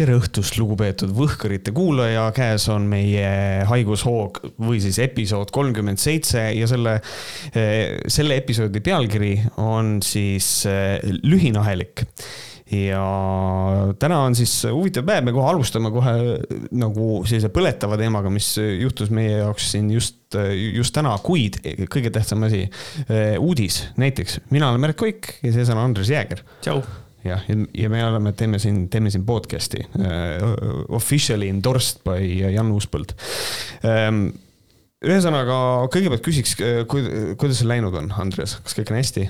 tere õhtust, lugupeetud Võhkarite kuulaja, käes on meie haigushoog või siis episood kolmkümmend seitse ja selle, selle episoodi pealkiri on siis lühinahelik. Ja täna on siis huvitav päev, me kohe alustame kohe nagu sellise põletava teemaga, mis juhtus meie jaoks siin just, just täna, kuid kõige tähtsam asi, uudis. Näiteks, mina olen Märt Koik ja sees on Andres Jääger. tšau jah, ja, me oleme, teeme siin, teeme siin podcast'i uh, officially endorsed by Jan Uuspõld um, ühesõnaga, kõigepealt küsiks, kuidas sul läinud on, Andres, kas kõik on hästi?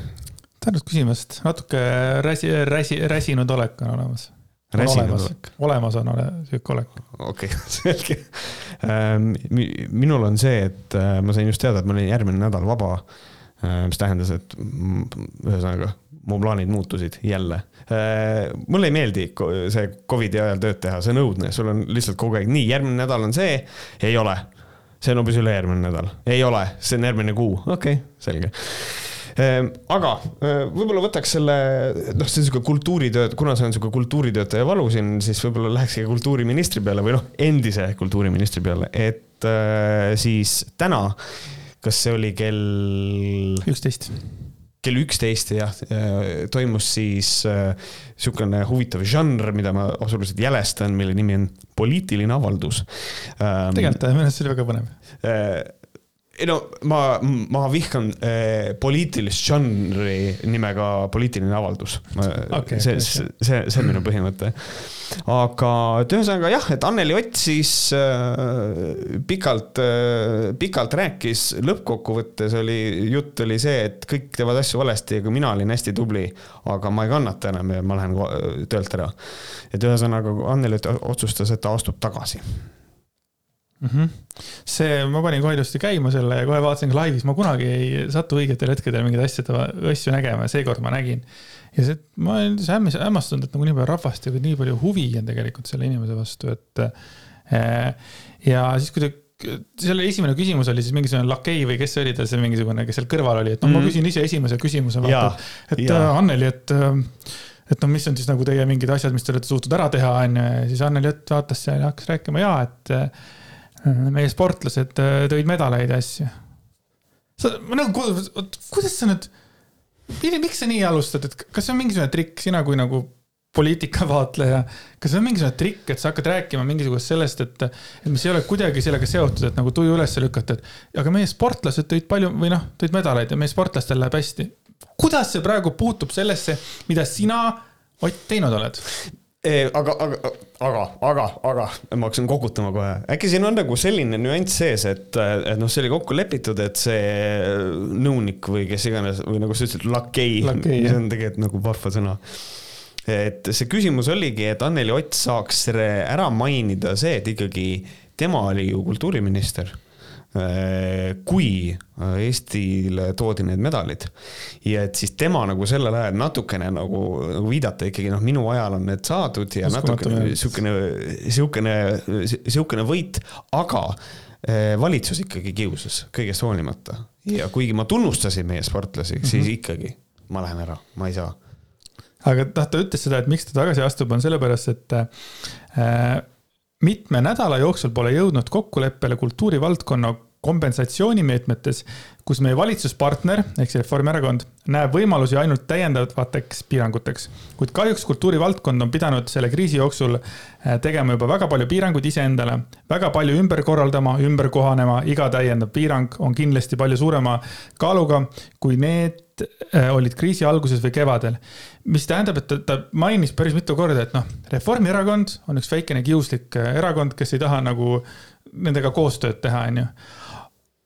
tänud küsimast, natuke räsi, räsi, räsinud olek on olemas. räsinud olek? olemas on ole, sihuke olek. okei okay, selge um,. minul on see, et uh, ma sain just teada, et mul oli järgmine nädal vaba mis tähendas, et ühesõnaga mu plaanid muutusid jälle. Äh, mulle ei meeldi see Covidi ajal tööd teha, see on õudne, sul on lihtsalt kogu aeg nii, järgmine nädal on see, ei ole. see on hoopis ülejärgmine nädal, ei ole, see on järgmine kuu, okei okay,, selge äh, aga äh, võib-olla võtaks selle, noh, see on sihuke kultuuritöö, kuna see on sihuke kultuuritöötaja valu siin, siis võib-olla lähekski kultuuriministri peale või noh, endise kultuuriministri peale, et siis täna, kas see oli kell? üksteist kell üksteist jah, toimus siis äh, niisugune huvitav žanr, mida ma absoluutselt jälestan, mille nimi on poliitiline avaldus. Ähm, tegelikult minu arust see oli väga põnev äh, ei no ma, ma vihkan eh, poliitilist žanri nimega poliitiline avaldus okay,. see, see, see, see on minu põhimõte. aga et ühesõnaga jah, et Anneli Ott siis äh, pikalt äh,, pikalt rääkis, lõppkokkuvõttes oli, jutt oli see, et kõik teevad asju valesti, aga mina olin hästi tubli, aga ma ei kannata enam ja ma lähen töölt ära. et ühesõnaga Anneli otsustas, et ta astub tagasi mm. -hmm. see, ma panin kohe ilusti käima selle ja kohe vaatasin ka laivis, ma kunagi ei satu õigetel hetkedel mingeid asju, asju nägema ja seekord ma nägin. ja see, ma olen hämmas, hämmastunud, et nagu nii palju rahvast ja nii palju huvi on tegelikult selle inimese vastu, et. Eh, ja siis, kui ta selle esimene küsimus oli siis mingisugune lakei või kes see oli tal seal mingisugune, kes seal kõrval oli, et noh mm, ma mhm. küsin ise esimese küsimuse, vaata, et ja. Äh, Anneli, et äh, et noh, mis on siis nagu teie mingid asjad, mis te olete suutnud ära teha, on ju, ja siis Anneli Ott vaatas seal ja hakkas rääkima ja et meie sportlased äh, tõid medaleid ja asju. sa, ma nagu, kuidas sa nüüd, miks sa nii alustad, et kas see on mingisugune trikk, sina kui nagu poliitikavaatleja, kas see on mingisugune trikk, et sa hakkad rääkima mingisugust sellest, et, et mis ei ole kuidagi sellega seotud, et nagu tuju üles lükata, et aga meie sportlased tõid palju või noh, tõid medaleid ja meie sportlastel läheb hästi. kuidas see praegu puutub sellesse, mida sina, Ott, teinud oled? Aga, aga, aga, aga, aga ma hakkasin kokutama kohe, äkki siin on nagu selline nüanss sees, et, et noh, see oli kokku lepitud, et see nõunik või kes iganes või nagu sa ütlesid, lakei, mis on tegelikult nagu vahva sõna. et see küsimus oligi, et Anneli Ott saaks ära mainida see, et ikkagi tema oli ju kultuuriminister kui äh, Eestile toodi need medalid ja et siis tema nagu sellel ajal natukene nagu, nagu viidata ikkagi noh, minu ajal on need saadud ja natukene sihukene, sihukene, sihukene võit, aga äh, valitsus ikkagi kiusas kõigest hoolimata ja kuigi ma tunnustasin meie sportlasi mm, -hmm. siis ikkagi ma lähen ära, ma ei saa. aga noh, ta ütles seda, et miks ta tagasi astub, on sellepärast, et äh, mitme nädala jooksul pole jõudnud kokkuleppele kultuurivaldkonna kompensatsioonimeetmetes, kus meie valitsuspartner ehk see Reformierakond näeb võimalusi ainult täiendavateks piiranguteks. kuid kahjuks kultuurivaldkond on pidanud selle kriisi jooksul äh, tegema juba väga palju piiranguid iseendale, väga palju ümber korraldama, ümber kohanema, iga täiendav piirang on kindlasti palju suurema kaaluga kui need äh, olid kriisi alguses või kevadel. mis tähendab, et ta, ta mainis päris mitu korda, et noh, Reformierakond on üks väikene kiuslik äh, erakond, kes ei taha nagu nendega koostööd teha, onju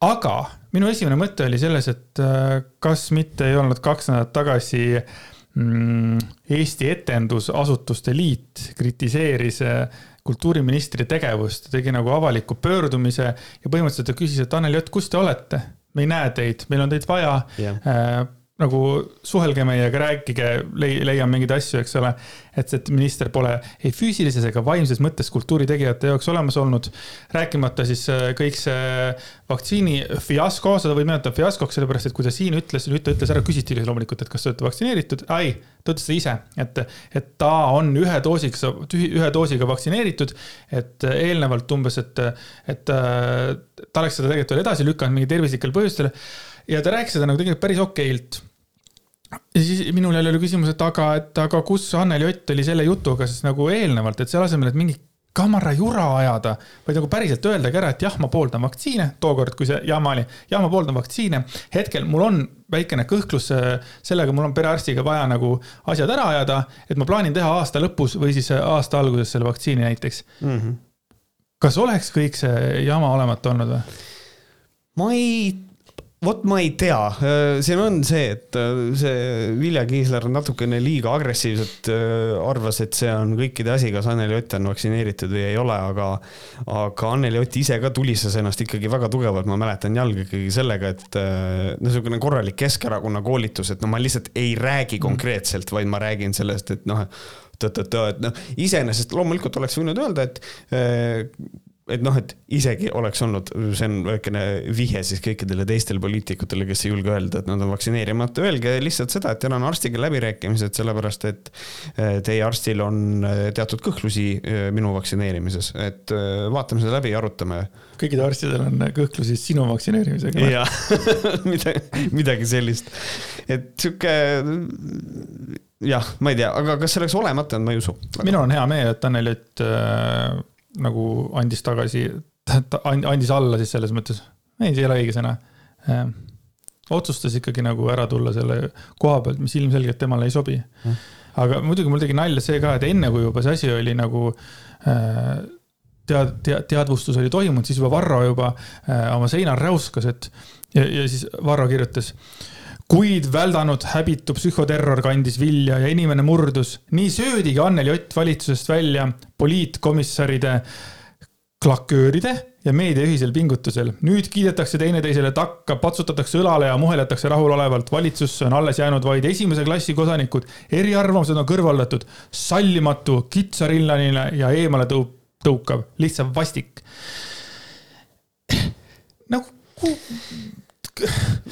aga minu esimene mõte oli selles, et äh, kas mitte ei olnud kaks nädalat tagasi mm, Eesti Etendusasutuste Liit kritiseeris kultuuriministri tegevust, tegi nagu avaliku pöördumise ja põhimõtteliselt ta küsis, et Anneli Ott, kus te olete? me ei näe teid, meil on teid vaja yeah.. Äh, nagu suhelge meiega, rääkige, leiame mingeid asju, eks ole. et, et minister pole ei füüsilises ega vaimses mõttes kultuuritegijate jaoks olemas olnud. rääkimata siis äh, kõik see vaktsiini fiasko, seda võib nimetada fiaskoks, sellepärast et kui ta siin ütles, nüüd ta ütles ära, küsiti loomulikult, et kas te olete vaktsineeritud. ei, ta ütles seda ise, et, et ta on ühe doosiga, ühe doosiga vaktsineeritud. et eelnevalt umbes, et, et ta oleks seda tegelikult veel edasi lükanud mingi tervislikel põhjustel ja ta rääkis seda nagu tegelikult päris okeilt. ja siis minul jälle oli küsimus, et aga, et aga kus Anneli Ott oli selle jutuga siis nagu eelnevalt, et selle asemel, et mingi kamara jura ajada, vaid nagu päriselt öeldagi ära, et jah, ma pooldan vaktsiine, tookord, kui see jama oli, jah, ma pooldan vaktsiine. hetkel mul on väikene kõhklus sellega, mul on perearstiga vaja nagu asjad ära ajada, et ma plaanin teha aasta lõpus või siis aasta alguses selle vaktsiini näiteks mm. -hmm. kas oleks kõik see jama olemata olnud või? ma ei vot ma ei tea, siin on see, et äh, see Vilja Kiisler natukene liiga agressiivselt äh, arvas, et see on kõikide asi, kas Anneli Ott on vaktsineeritud või ei ole, aga aga Anneli Ott ise ka tulistas ennast ikkagi väga tugevalt, ma mäletan jalga ikkagi sellega, et äh, niisugune korralik Keskerakonna koolitus, et no ma lihtsalt ei räägi konkreetselt, vaid ma räägin sellest, et noh, et noh, iseenesest loomulikult oleks võinud öelda, et et noh, et isegi oleks olnud, see on väikene vihje siis kõikidele teistele poliitikutele, kes ei julge öelda, et nad on vaktsineerimata, öelge lihtsalt seda, et teil on arstiga läbirääkimised, sellepärast et eh, teie arstil on eh, teatud kõhklusi eh, minu vaktsineerimises, et vaatame seda läbi ja arutame. kõikidel arstidel on kõhklusi sinu vaktsineerimisega. jah midagi, midagi sellist, et sihuke jah, ma ei tea, aga kas see oleks olemata ma ei usu. minul on hea meel, et Anneli äh nagu andis tagasi, andis alla siis selles mõttes, ei, see ei ole õige sõna äh,. otsustas ikkagi nagu ära tulla selle koha pealt, mis ilmselgelt temale ei sobi mm.. aga muidugi mul tegi nalja see ka, et enne kui juba see asi oli nagu äh, tead, tead, teadvustus oli toimunud, siis juba Varro juba äh, oma seinal räuskas, et ja, ja siis Varro kirjutas kuid väldanud häbitu psühhoterror kandis vilja ja inimene murdus. nii söödigi Anneli Ott valitsusest välja poliitkomissaride, klakööride ja meedia ühisel pingutusel. nüüd kiidetakse teineteisele takka, patsutatakse õlale ja muheletakse rahulolevalt. valitsusse on alles jäänud vaid esimese klassi kodanikud. eriarvamused on kõrvaldatud. sallimatu, kitsarillaline ja eemale tõu-, tõukav, lihtsalt vastik. nagu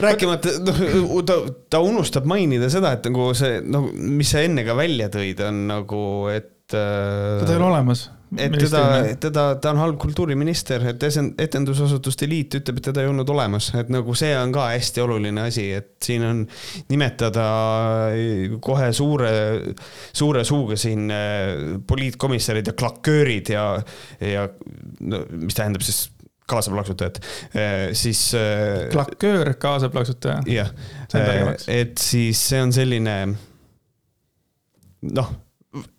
rääkimata, noh, ta, ta unustab mainida seda, et nagu see, noh, mis sa enne ka välja tõid, on nagu, et. Äh, teda ei ole olemas. et teda, teda, ta on halb kultuuriminister, et etendusasutuste liit ütleb, et teda ei olnud olemas, et nagu see on ka hästi oluline asi, et siin on nimetada kohe suure, suure suuga siin äh, poliitkomissarid ja klaköörid ja, ja no mis tähendab siis kaasaplaksutajat, eh, siis. Eh, klaköör, kaasaplaksutaja. jah, eh, et siis see on selline noh,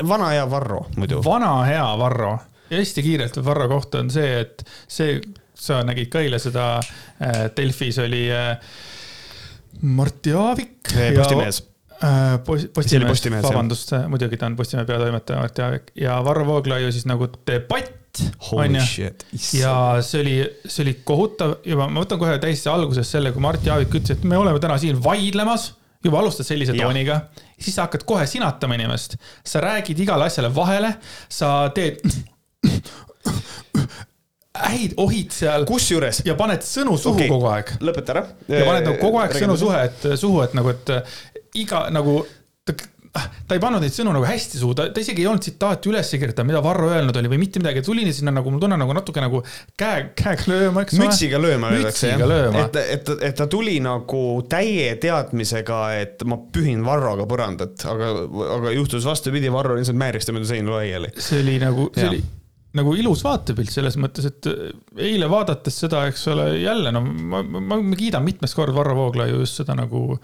vana hea Varro muidu. vana hea Varro ja hästi kiirelt Varro kohta on see, et see, sa nägid ka eile seda Delfis oli Martti Aavik. Postimees Postimees, vabandust, muidugi ta on Postimehe peatoimetaja Martti Aavik ja Varro Vooglaiu siis nagu debatt onju. ja see oli, see oli kohutav juba, ma võtan kohe täiesti alguses selle, kui Mart Jaavik ütles, et me oleme täna siin vaidlemas juba alustad sellise tooniga, siis sa hakkad kohe sinatama inimest. sa räägid igale asjale vahele, sa teed häid ohid seal. kusjuures. ja paned sõnu suhu okay. kogu aeg. lõpeta ära. ja paned nagu kogu aeg sõnu suhe, et suhu, et nagu, et iga nagu ta ei pannud neid sõnu nagu hästi suhu, ta, ta isegi ei olnud tsitaati üles kirjutanud, mida Varro öelnud oli või mitte midagi, tuli sinna nagu, mul tunne nagu natuke nagu käe, käega lööma, eks ole. mütsiga lööma öeldakse jah, et, et, et ta tuli nagu täie teadmisega, et ma pühin Varroga põrandat, aga, aga juhtus vastupidi, Varro lihtsalt määris ta mööda seina laiali. see oli nagu, see ja. oli nagu ilus vaatepilt selles mõttes, et eile vaadates seda, eks ole, jälle no ma, ma, ma kiidan mitmest korda Varro Vooglaiu just seda nagu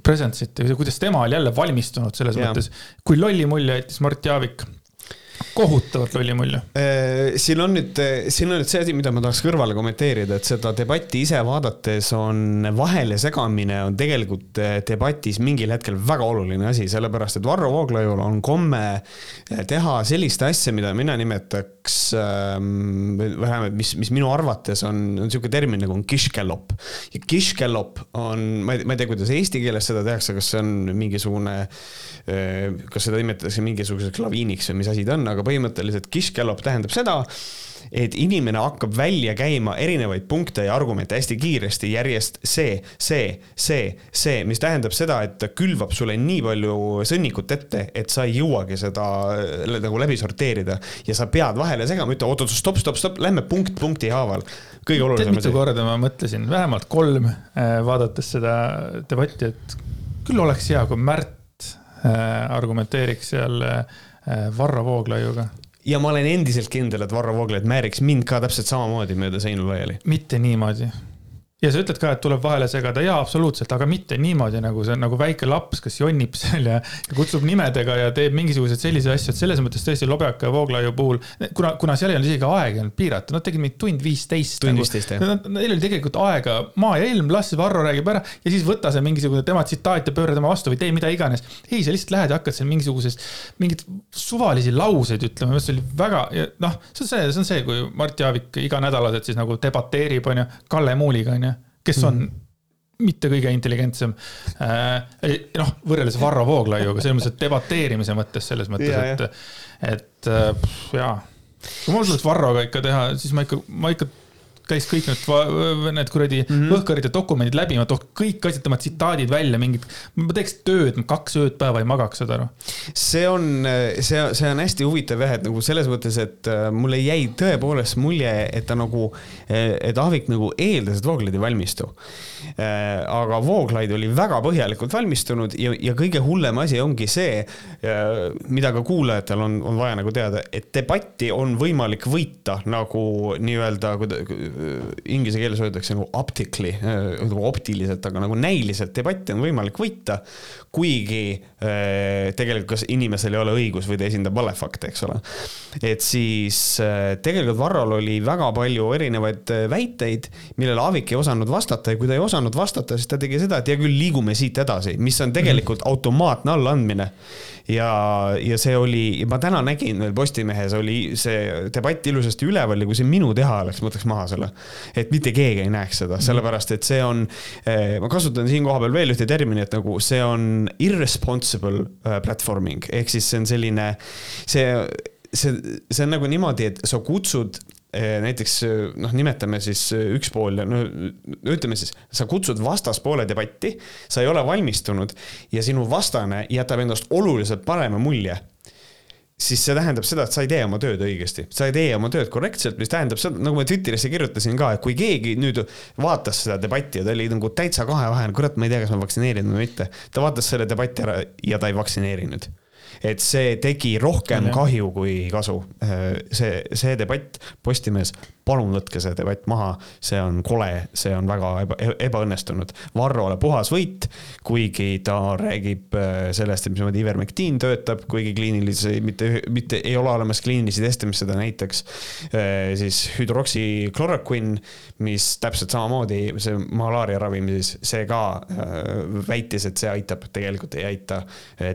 Presence'it ja kuidas tema oli jälle valmistunud selles ja. mõttes, kui lolli mulje jättis Mart Jaavik kohutavalt lolli mulje. Äh, siin on nüüd, siin on nüüd see asi, mida ma tahaks kõrvale kommenteerida, et seda debatti ise vaadates on vahele segamine on tegelikult äh, debatis mingil hetkel väga oluline asi, sellepärast et Varro Vooglaiul on komme äh, teha sellist asja, mida mina nimetaks ähm,, vähemalt mis, mis minu arvates on, on niisugune termin nagu on kiškellop. ja kiškellop on, ma ei, ma ei tea, kuidas eesti keeles seda tehakse, kas see on mingisugune, kas seda nimetatakse mingisuguseks laviiniks või mis asi ta on, aga põhimõtteliselt kiškellop tähendab seda, et inimene hakkab välja käima erinevaid punkte ja argumente hästi kiiresti järjest see, see, see, see, mis tähendab seda, et ta külvab sulle nii palju sõnnikut ette, et sa ei jõuagi seda nagu läbi sorteerida ja sa pead vahele segama, ütle oot-oot, stopp, stopp, stopp, lähme punkt punkti haaval. kõige olulisem mitu korda ma mõtlesin, vähemalt kolm, äh, vaadates seda debatti, et küll oleks hea, kui Märt äh, argumenteeriks seal äh, Varro Vooglaiuga ja ma olen endiselt kindel, et Varro Vooglaid määriks mind ka täpselt samamoodi mööda seinu laiali. mitte niimoodi ja sa ütled ka, et tuleb vahele segada, jaa, absoluutselt, aga mitte niimoodi, nagu see on nagu väike laps, kes jonnib seal ja, ja kutsub nimedega ja teeb mingisuguseid selliseid asju, et selles mõttes tõesti Lobjaka ja Vooglaiu puhul, kuna, kuna seal ei olnud isegi aeg ei olnud piiratud, nad tegid mingi tund viisteist. tund nagu. viisteist nagu,, jah. Neil oli tegelikult aega, maa ja ilm, las Varro räägib ära ja siis võta see mingisugune tema tsitaat ja pööra tema vastu või tee mida iganes. ei, sa lihtsalt lähed ja hakkad seal mingisugusest, mingeid suvalisi lauseid ütlema, see oli väga, noh, see on see, see on see, kui Mart Jaavik iganädalaselt siis nagu debateerib, onju, Kalle Muuliga, onju kes on mm. mitte kõige intelligentsem äh,. noh, võrreldes Varro Vooglaiuga, selles mõttes, et debateerimise mõttes, selles mõttes, et, et äh, jaa. kui mul tuleks Varroga ikka teha, siis ma ikka, ma ikka käis kõik need, need kuradi mm -hmm. võhkarid ja dokumendid läbi, ma tooks kõik asjad, tema tsitaadid välja, mingid, ma teeks tööd, kaks ööd päeva ei magaks, saad aru. see on, see, see on hästi huvitav jah, et nagu selles mõttes, et äh, mulle jäi tõepoolest mulje, et ta nagu, et Aavik nagu eeldas, et Vooglaid ei valmistu. Äh, aga Vooglaid oli väga põhjalikult valmistunud ja, ja kõige hullem asi ongi see, äh, mida ka kuulajatel on, on vaja nagu teada, et debatti on võimalik võita nagu nii-öelda inglise keeles öeldakse nagu optically, nagu optiliselt, aga nagu näiliselt debatti on võimalik võita, kuigi äh, tegelikult kas inimesel ei ole õigus või ta esindab valefakte, eks ole. et siis äh, tegelikult Varrol oli väga palju erinevaid äh, väiteid, millele Aavik ei osanud vastata ja kui ta ei osanud vastata, siis ta tegi seda, et hea küll, liigume siit edasi, mis on tegelikult mhm. automaatne allaandmine ja, ja see oli, ma täna nägin veel Postimehes oli see debatt ilusasti üleval ja kui see minu teha oleks, ma võtaks maha selle. et mitte keegi ei näeks seda, sellepärast et see on, ma kasutan siin kohapeal veel ühte terminit nagu see on irresponsible eh, platvorming ehk siis see on selline, see see, see on nagu niimoodi, et sa kutsud Eh, näiteks eh, noh, nimetame siis üks pool, no ütleme siis, sa kutsud vastaspoole debatti, sa ei ole valmistunud ja sinu vastane jätab endast oluliselt parema mulje siis see tähendab seda, et sa ei tee oma tööd õigesti, sa ei tee oma tööd korrektselt, mis tähendab seda, nagu ma Twitterisse kirjutasin ka, et kui keegi nüüd vaatas seda debatti ja ta oli nagu täitsa kahevahel, kurat, ma ei tea, kas ma vaktsineerin või mitte. ta vaatas selle debati ära ja ta ei vaktsineerinud et see tegi rohkem kahju kui kasu. see, see debatt Postimehes palun võtke see debatt maha, see on kole, see on väga eba, ebaõnnestunud. Varrole puhas võit, kuigi ta räägib äh, sellest, et mismoodi ivermektiin töötab, kuigi kliinilisi, mitte, mitte ei ole olemas kliinilisi teste, mis seda näitaks. Äh, siis hüdroksükloroquin, mis täpselt samamoodi see malaaria ravimises, see ka äh, väitis, et see aitab, tegelikult ei aita.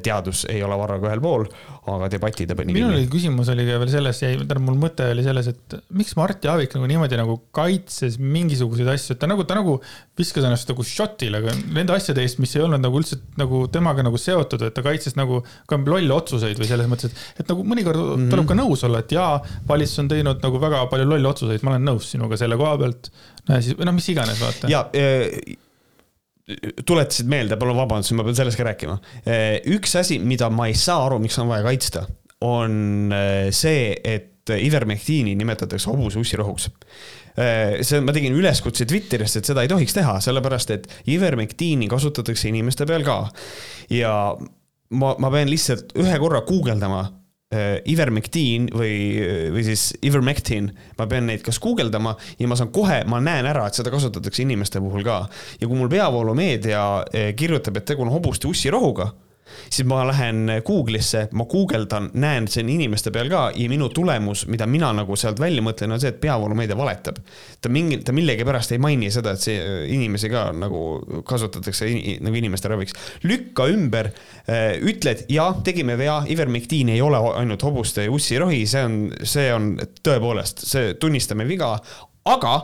teadus ei ole Varroga ühel pool, aga debati ta pani. minul oli küsimus oli veel selles, jäi, tähendab mul mõte oli selles, et miks Mart Jaak Aavik nagu niimoodi nagu kaitses mingisuguseid asju, et ta nagu, ta nagu viskas ennast nagu shot'ile nende asjade eest, mis ei olnud nagu üldse nagu temaga nagu seotud, et ta kaitses nagu ka lolle otsuseid või selles mõttes, et, et nagu mõnikord mm -hmm. tuleb ka nõus olla, et jaa, valitsus on teinud nagu väga palju lolle otsuseid, ma olen nõus sinuga selle koha pealt. siis, noh, mis iganes, vaata. ja e tuletasid meelde, palun vabandust, ma pean sellest ka rääkima. E, üks asi, mida ma ei saa aru, miks on vaja kaitsta, on e, see, et et ivermektiini nimetatakse hobuse ussirohuks äh, see, ma tegin üleskutse Twitterisse, et seda ei tohiks teha, sellepärast et ivermektiini kasutatakse inimeste peal ka. ja ma, ma pean lihtsalt ühe korra guugeldama äh, ivermektiin või, või siis ivermectin, ma pean neid kas guugeldama ja ma saan kohe, ma näen ära, et seda kasutatakse inimeste puhul ka. ja kui mul peavoolumeedia kirjutab, et tegu on hobuste ussirohuga siis ma lähen Google'isse, ma guugeldan, näen siin inimeste peal ka ja minu tulemus, mida mina nagu sealt välja mõtlen, on see, et peavoolumeedia valetab. ta mingi, ta millegipärast ei maini seda, et see inimesi ka nagu kasutatakse nagu inimeste raviks. lükka ümber, ütled ja tegime vea, ivermektiin ei ole ainult hobuste ja ussirohi, see on, see on tõepoolest, see tunnistame viga, aga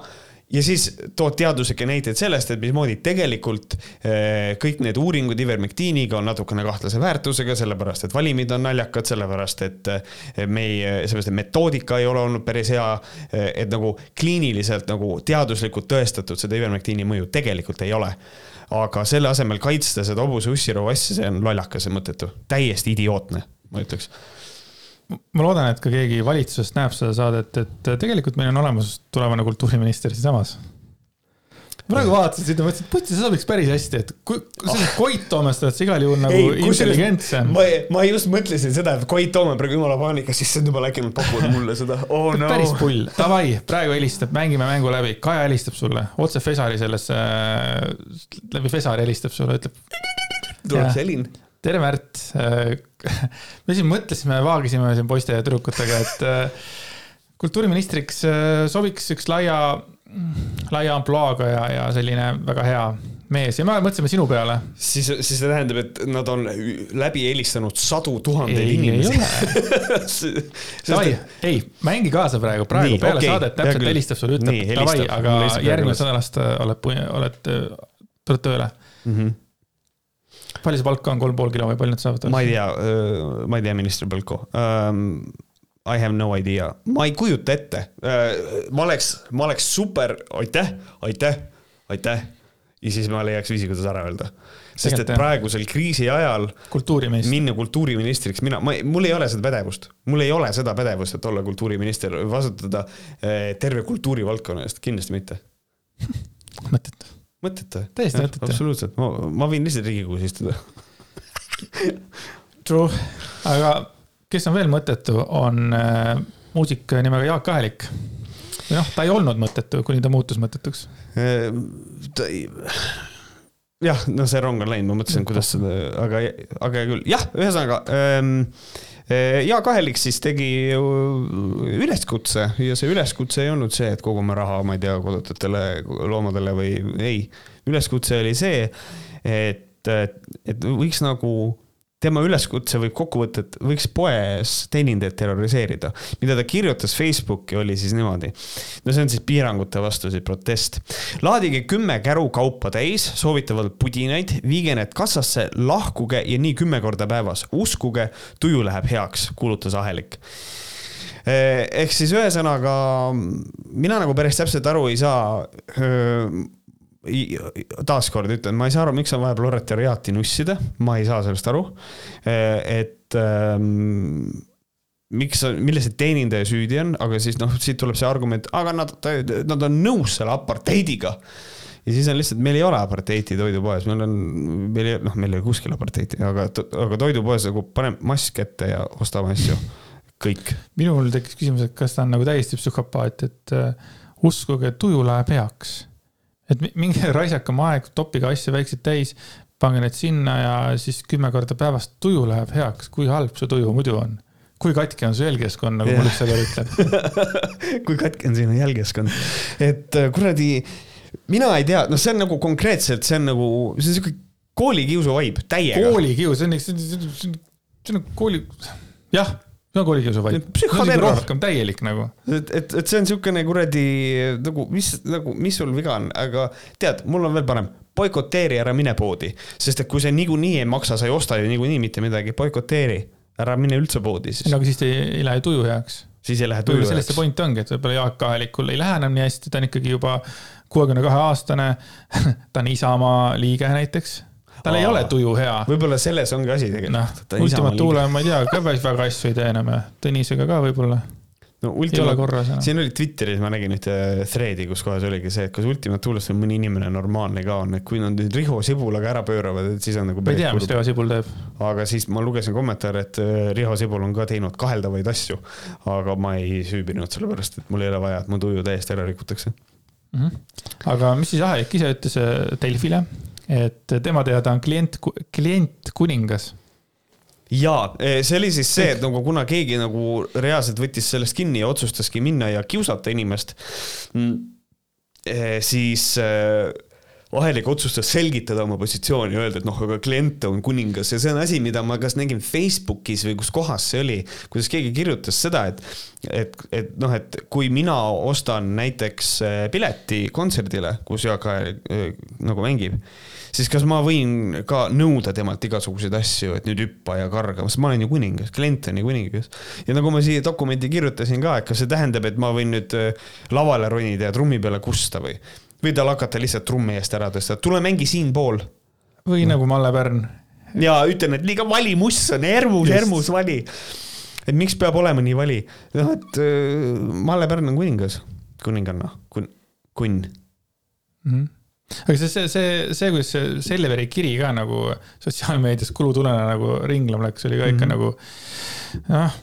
ja siis tood teaduslikke näiteid sellest, et mismoodi tegelikult eh, kõik need uuringud ivermektiiniga on natukene kahtlase väärtusega, sellepärast et valimid on naljakad, sellepärast et eh, meie, sellepärast et metoodika ei ole olnud päris hea. Eh, et nagu kliiniliselt nagu teaduslikult tõestatud seda ivermektiini mõju tegelikult ei ole aga selle asemel kaitsta seda hobuse ussiroo asja, see on lollakas ja mõttetu, täiesti idiootne, ma ütleks ma loodan, et ka keegi valitsusest näeb seda saadet, et tegelikult meil on olemas tulevane kultuuriminister siinsamas praegu vaatasin seda, mõtlesin, et putsi, see sobiks päris hästi, et kui, selline Koit Toomest oled sa igal juhul nagu ei, intelligentsem. ma, ma just mõtlesin seda, et Koit Toome praegu jumala paanikas, siis nüüd juba äkki nad pakuvad mulle seda oh,. No. päris pull, davai, praegu helistab, mängime mängu läbi, Kaja helistab sulle otse Fesari sellesse, läbi Fesari helistab sulle, ütleb. tuleb selline tere, Märt. me siin mõtlesime, vaagisime siin poiste ja tüdrukutega, et äh, kultuuriministriks äh, sobiks üks laia, laia ampluaaga ja, ja selline väga hea mees. Ja me mõtlesime sinu peale. siis, siis see tähendab, et nad on läbi helistanud sadu tuhandeid inimesi. davai, ei, mängi kaasa praegu, praegu nii, peale okay, saadet täpselt helistab sulle, ütleb davai, aga järgmisest nädalast oled, oled, tuled tööle. Mm. -hmm palju see palk on, kolm pool kilo või palju nad saavad? ma ei tea, ma ei tea ministri palku um,. I have no idea, ma ei kujuta ette uh,. ma oleks, ma oleks super, aitäh, aitäh, aitäh. ja siis ma leiaks viisi, kuidas ära öelda. sest et praegusel kriisi ajal. minna kultuuriministriks, mina, ma, mul ei ole seda pädevust, mul ei ole seda pädevust, et olla kultuuriminister, vastutada terve kultuurivaldkonna eest, kindlasti mitte mõttetu mõttetu. täiesti mõttetu. absoluutselt, ma, ma võin lihtsalt Riigikogus istuda True, aga kes on veel mõttetu, on äh, muusik nimega Jaak Ahelik. või noh, ta ei olnud mõttetu, kuni ta muutus mõttetuks äh,. ta ei jah, no see rong on läinud, ma mõtlesin, kuidas seda, aga, aga hea küll, jah, ühesõnaga ähm, äh, Jaak Ahelik siis tegi üleskutse ja see üleskutse ei olnud see, et kogume raha, ma ei tea, kodututele loomadele või ei. üleskutse oli see, et, et võiks nagu tema üleskutse võib kokkuvõtet, võiks poes teenindajaid terroriseerida. mida ta kirjutas Facebooki, oli siis niimoodi. no see on siis piirangute vastu see protest. laadige kümme käru kaupa täis, soovitavalt pudinaid, viige need kassasse, lahkuge ja nii kümme korda päevas. uskuge, tuju läheb heaks, kuulutas Ahelik ehk siis ühesõnaga mina nagu päris täpselt aru ei saa taaskord ütlen, ma ei saa aru, miks on vaja proletariaati nussida, ma ei saa sellest aru. et ähm, miks, milles see teenindaja süüdi on, aga siis noh, siit tuleb see argument, aga nad, nad on nõus selle apartheidiga ja siis on lihtsalt, meil ei ole apartheiti toidupoes, meil on, meil ei, noh, meil ei ole kuskil apartheiti, aga, aga toidupoes nagu pane mask ette ja ostame asju, kõik. minul tekkis küsimus, et kas ta on nagu täiesti psühhopaat, et uh, uskuge, tuju läheb heaks et minge raisake oma aeg, toppige asju väikseid täis, pange need sinna ja siis kümme korda päevas tuju läheb heaks. kui halb su tuju muidu on? kui katki on su jälgeskond, nagu mul üks sõber ütleb kui katki on sinu jälgeskond, et äh, kuradi, mina ei tea, noh, see on nagu konkreetselt, see on nagu, see on siuke koolikiusu vibe täiega. koolikius, see on, see on, see on kooli, jah see on koolikiusu vaid. psühhoterror. rohkem täielik nagu. et, et, et see on niisugune kuradi nagu, mis, nagu, mis sul viga on, aga tead, mul on veel parem boikoteeri, ära mine poodi, sest et kui see niikuinii ei maksa, sa ei osta ju niikuinii mitte midagi, boikoteeri, ära mine üldse poodi siis. no aga siis ei, ei lähe tuju heaks. siis ei lähe tuju heaks. sellest see point ongi, et võib-olla Jaak Ahelikul ei lähe enam nii hästi, ta on ikkagi juba kuuekümne kahe aastane ta on Isamaa liige näiteks tal ei ole tuju hea. võib-olla selles ongi asi tegelikult no,. Ultima Thule, ma ei tea, ka päris väga asju ei tee enam ja Tõnisega ka võib-olla no Ultima, siin oli Twitteris, ma nägin ühte thread'i, kus kohas oligi see, et kas Ultima Thules on mõni inimene normaalne ka on, et kui nad nüüd Riho Sibulaga ära pööravad, et siis on nagu. ma ei tea, mis Riho Sibul teeb. aga siis ma lugesin kommentaare, et äh, Riho Sibul on ka teinud kaheldavaid asju. aga ma ei süübinud, sellepärast et mul ei ole vaja, et mu tuju täiesti ära rikutakse mm. -hmm. aga mis siis Ahek ise ütles äh, Delfile, et tema teada on klient, klient kuningas. Jaa, see oli siis see, et nagu kuna keegi nagu reaalselt võttis sellest kinni ja otsustaski minna ja kiusata inimest, mm, siis Ahelik otsustas selgitada oma positsiooni, öelda, et noh, aga klient on kuningas ja see on asi, mida ma kas nägin Facebookis või kus kohas see oli, kuidas keegi kirjutas seda, et et, et noh, et kui mina ostan näiteks pileti kontserdile, kus Jaak nagu mängib, siis kas ma võin ka nõuda temalt igasuguseid asju, et nüüd hüppa ja karga, sest ma olen ju kuningas, klient on ju kuningas. ja nagu ma siia dokumenti kirjutasin ka, et kas see tähendab, et ma võin nüüd äh, lavale ronida ja trummi peale kusta või või tal hakata lihtsalt trummi eest ära tõsta, tule mängi siinpool. või no. nagu Malle Pärn. ja ütlen, et liiga vali muss on, hermus, hermus vali. et miks peab olema nii vali? noh, et äh, Malle Pärn on kuningas, kuninganna, kun-, kunn mm. -hmm aga see, see, see, see, kuidas see Selveri kiri ka nagu sotsiaalmeedias kulutulena nagu ringlema läks, oli ka ikka mm -hmm. nagu noh,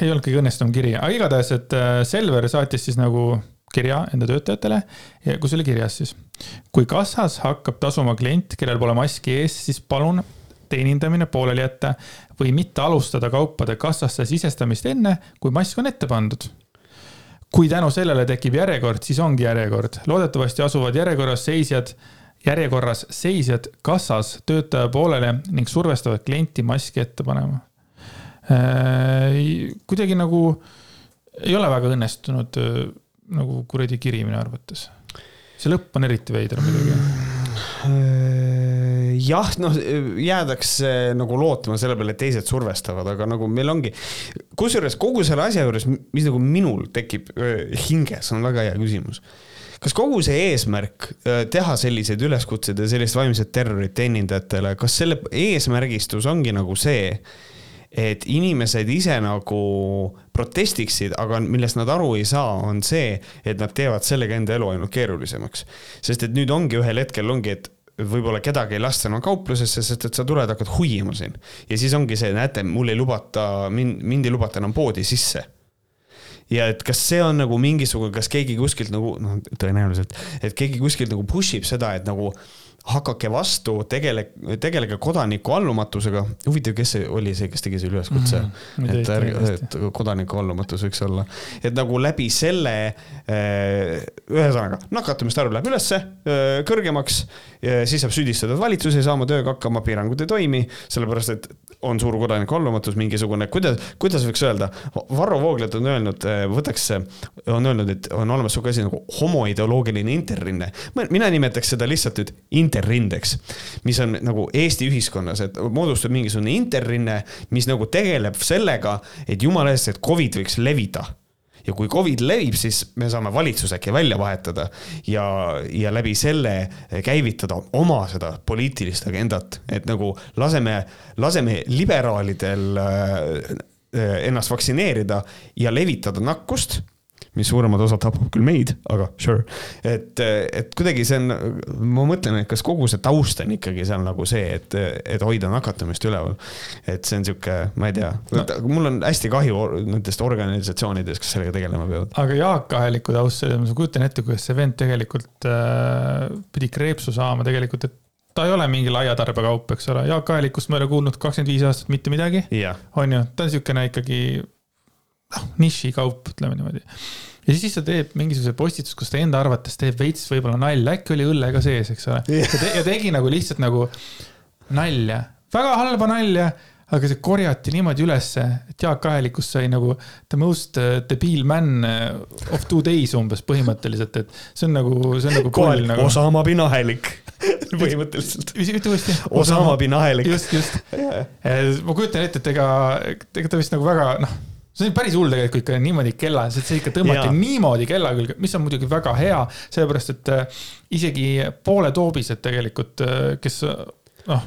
ei olnud kõige õnnestunum kiri, aga igatahes, et äh, Selver saatis siis nagu kirja enda töötajatele, kus oli kirjas siis. kui kassas hakkab tasuma klient, kellel pole maski ees, siis palun teenindamine pooleli jätta või mitte alustada kaupade kassasse sisestamist enne, kui mask on ette pandud. Kui tänu sellele tekib järjekord, siis ongi järjekord. loodetavasti asuvad järjekorras seisjad, järjekorras seisjad kassas töötaja poolele ning survestavad klienti maski ette panema äh,. kuidagi nagu ei ole väga õnnestunud nagu kuradi kiri minu arvates. see lõpp on eriti veider muidugi. Jah, noh, jäädakse nagu lootma selle peale, et teised survestavad, aga nagu meil ongi, kusjuures kogu selle asja juures, mis nagu minul tekib hinges, on väga hea küsimus kas kogu see eesmärk teha selliseid üleskutseid ja sellist vaimset terrorit teenindajatele, kas selle eesmärgistus ongi nagu see, et inimesed ise nagu protestiksid, aga millest nad aru ei saa, on see, et nad teevad sellega enda elu ainult keerulisemaks. sest et nüüd ongi ühel hetkel ongi, et võib-olla kedagi ei lasta enam kauplusesse, sest et sa tuled, hakkad huiima siin. ja siis ongi see, näete, mul ei lubata, mind, mind ei lubata enam poodi sisse ja et kas see on nagu mingisugune, kas keegi kuskilt nagu noh, tõenäoliselt, et keegi kuskilt nagu push ib seda, et nagu hakake vastu, tegele, tegelege kodaniku allumatusega. huvitav, kes see oli see, kes tegi selle üleskutse mm, -hmm. et ärge, et kodaniku allumatus võiks olla, et nagu läbi selle eh, ühesõnaga nakatumiste arv läheb ülesse, eh, kõrgemaks, siis saab süüdistada, et valitsus ei saa oma tööga hakkama, piirangud ei toimi, sellepärast et on suur kodaniku allumatus mingisugune, kuidas, kuidas võiks öelda, Varro Vooglaid on öelnud, eh, võtaks, on öelnud, et on olemas sihuke asi nagu homoideoloogiline interrinne. mina nimetaks seda lihtsalt nüüd interrindeks, mis on nagu Eesti ühiskonnas, et moodustub mingisugune interrinne, mis nagu tegeleb sellega, et jumala eest, et Covid võiks levida ja kui Covid levib, siis me saame valitsuse äkki välja vahetada ja, ja läbi selle käivitada oma seda poliitilist agendat, et nagu laseme, laseme liberaalidel äh, ennast vaktsineerida ja levitada nakkust mis suuremad osad tapab küll meid, aga sure. et, et kuidagi see on, ma mõtlen, et kas kogu see taust on ikkagi seal nagu see, et, et hoida nakatumist üleval. et see on sihuke, ma ei tea no., mul on hästi kahju nendest organisatsioonidest, kes sellega tegelema peavad. aga Jaak Aheliku taust, selles mõttes ma kujutan ette, kuidas see vend tegelikult äh, pidi kreepsu saama tegelikult, et ta ei ole mingi laiatarbekaup, eks ole, Jaak Ahelikust ma ei ole kuulnud kakskümmend viis aastat mitte midagi on ju, ta on niisugune ikkagi noh, nišikaup, ütleme niimoodi. ja siis ta teeb mingisuguse postituse, kus ta enda arvates teeb veits võib-olla nalja, äkki oli õlle ka sees, eks ole yeah.. ja, te, ja tegi nagu lihtsalt nagu nalja, väga halba nalja aga see korjati niimoodi ülesse, et Jaak Ahelikust sai nagu the most uh, debiil man uh, of two days umbes põhimõtteliselt, et see on nagu, see on nagu. kohalik nagu... Osama bin Ahelik põhimõtteliselt. ütle uuesti. Osama bin Ahelik. just, just yeah.. ma kujutan ette, et ega, ega ta vist nagu väga noh see on päris hull tegelikult ikka niimoodi kella, sest see ikka tõmmati ja. niimoodi kella külge, mis on muidugi väga hea, sellepärast et äh, isegi pooletoobised tegelikult, äh, kes noh,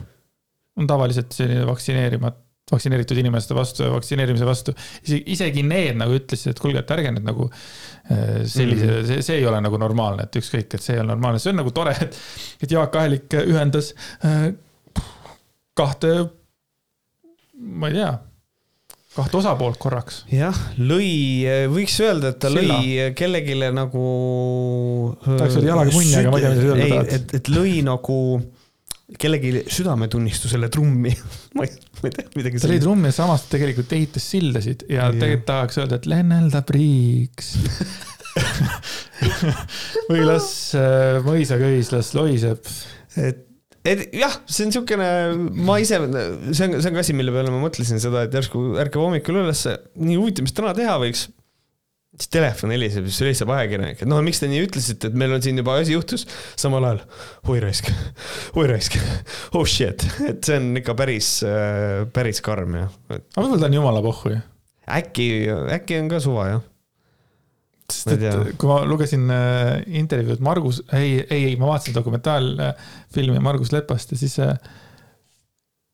on tavaliselt selline vaktsineerimata vaktsineeritud inimeste vastu ja vaktsineerimise vastu. isegi, need nagu ütlesid, et kuulge, et ärge nüüd nagu äh, sellise mm, -hmm. see, see ei ole nagu normaalne, et ükskõik, et see ei ole normaalne, see on nagu tore, et, et Jaak Ahelik ühendas äh, kahte, ma ei tea kahte osapoolt korraks. jah, lõi, võiks öelda, et ta Silla. lõi kellelegi nagu. tahaks öelda jalaga munni, aga ma ei tea, mida sa öelda tahad. et, et lõi nagu kellegi südametunnistusele trummi ma ei ma ei tea, midagi ta lõi trummi ja samas tegelikult ehitas sildasid ja Jah. tegelikult tahaks öelda, et lennelda priiks. või las äh, mõisaköis, las lohiseb. et, et jah, see on siukene, ma ise, see on, see on ka asi, mille peale ma mõtlesin seda, et järsku ärkab hommikul üles, nii huvitav, mis täna teha võiks. siis telefon heliseb, siis helistab ajakirjanik, et noh, miks te nii ütlesite, et meil on siin juba asi juhtus, samal ajal oi raisk, oi raisk, oh shit, et see on ikka päris, päris karm jah. aga võib-olla ta on jumala pohhu ju. äkki, äkki on ka suva jah. Sest et kui ma lugesin äh, intervjuud Margus, ei, ei, ei, ma vaatasin dokumentaalfilmi Margus Lepast ja siis äh,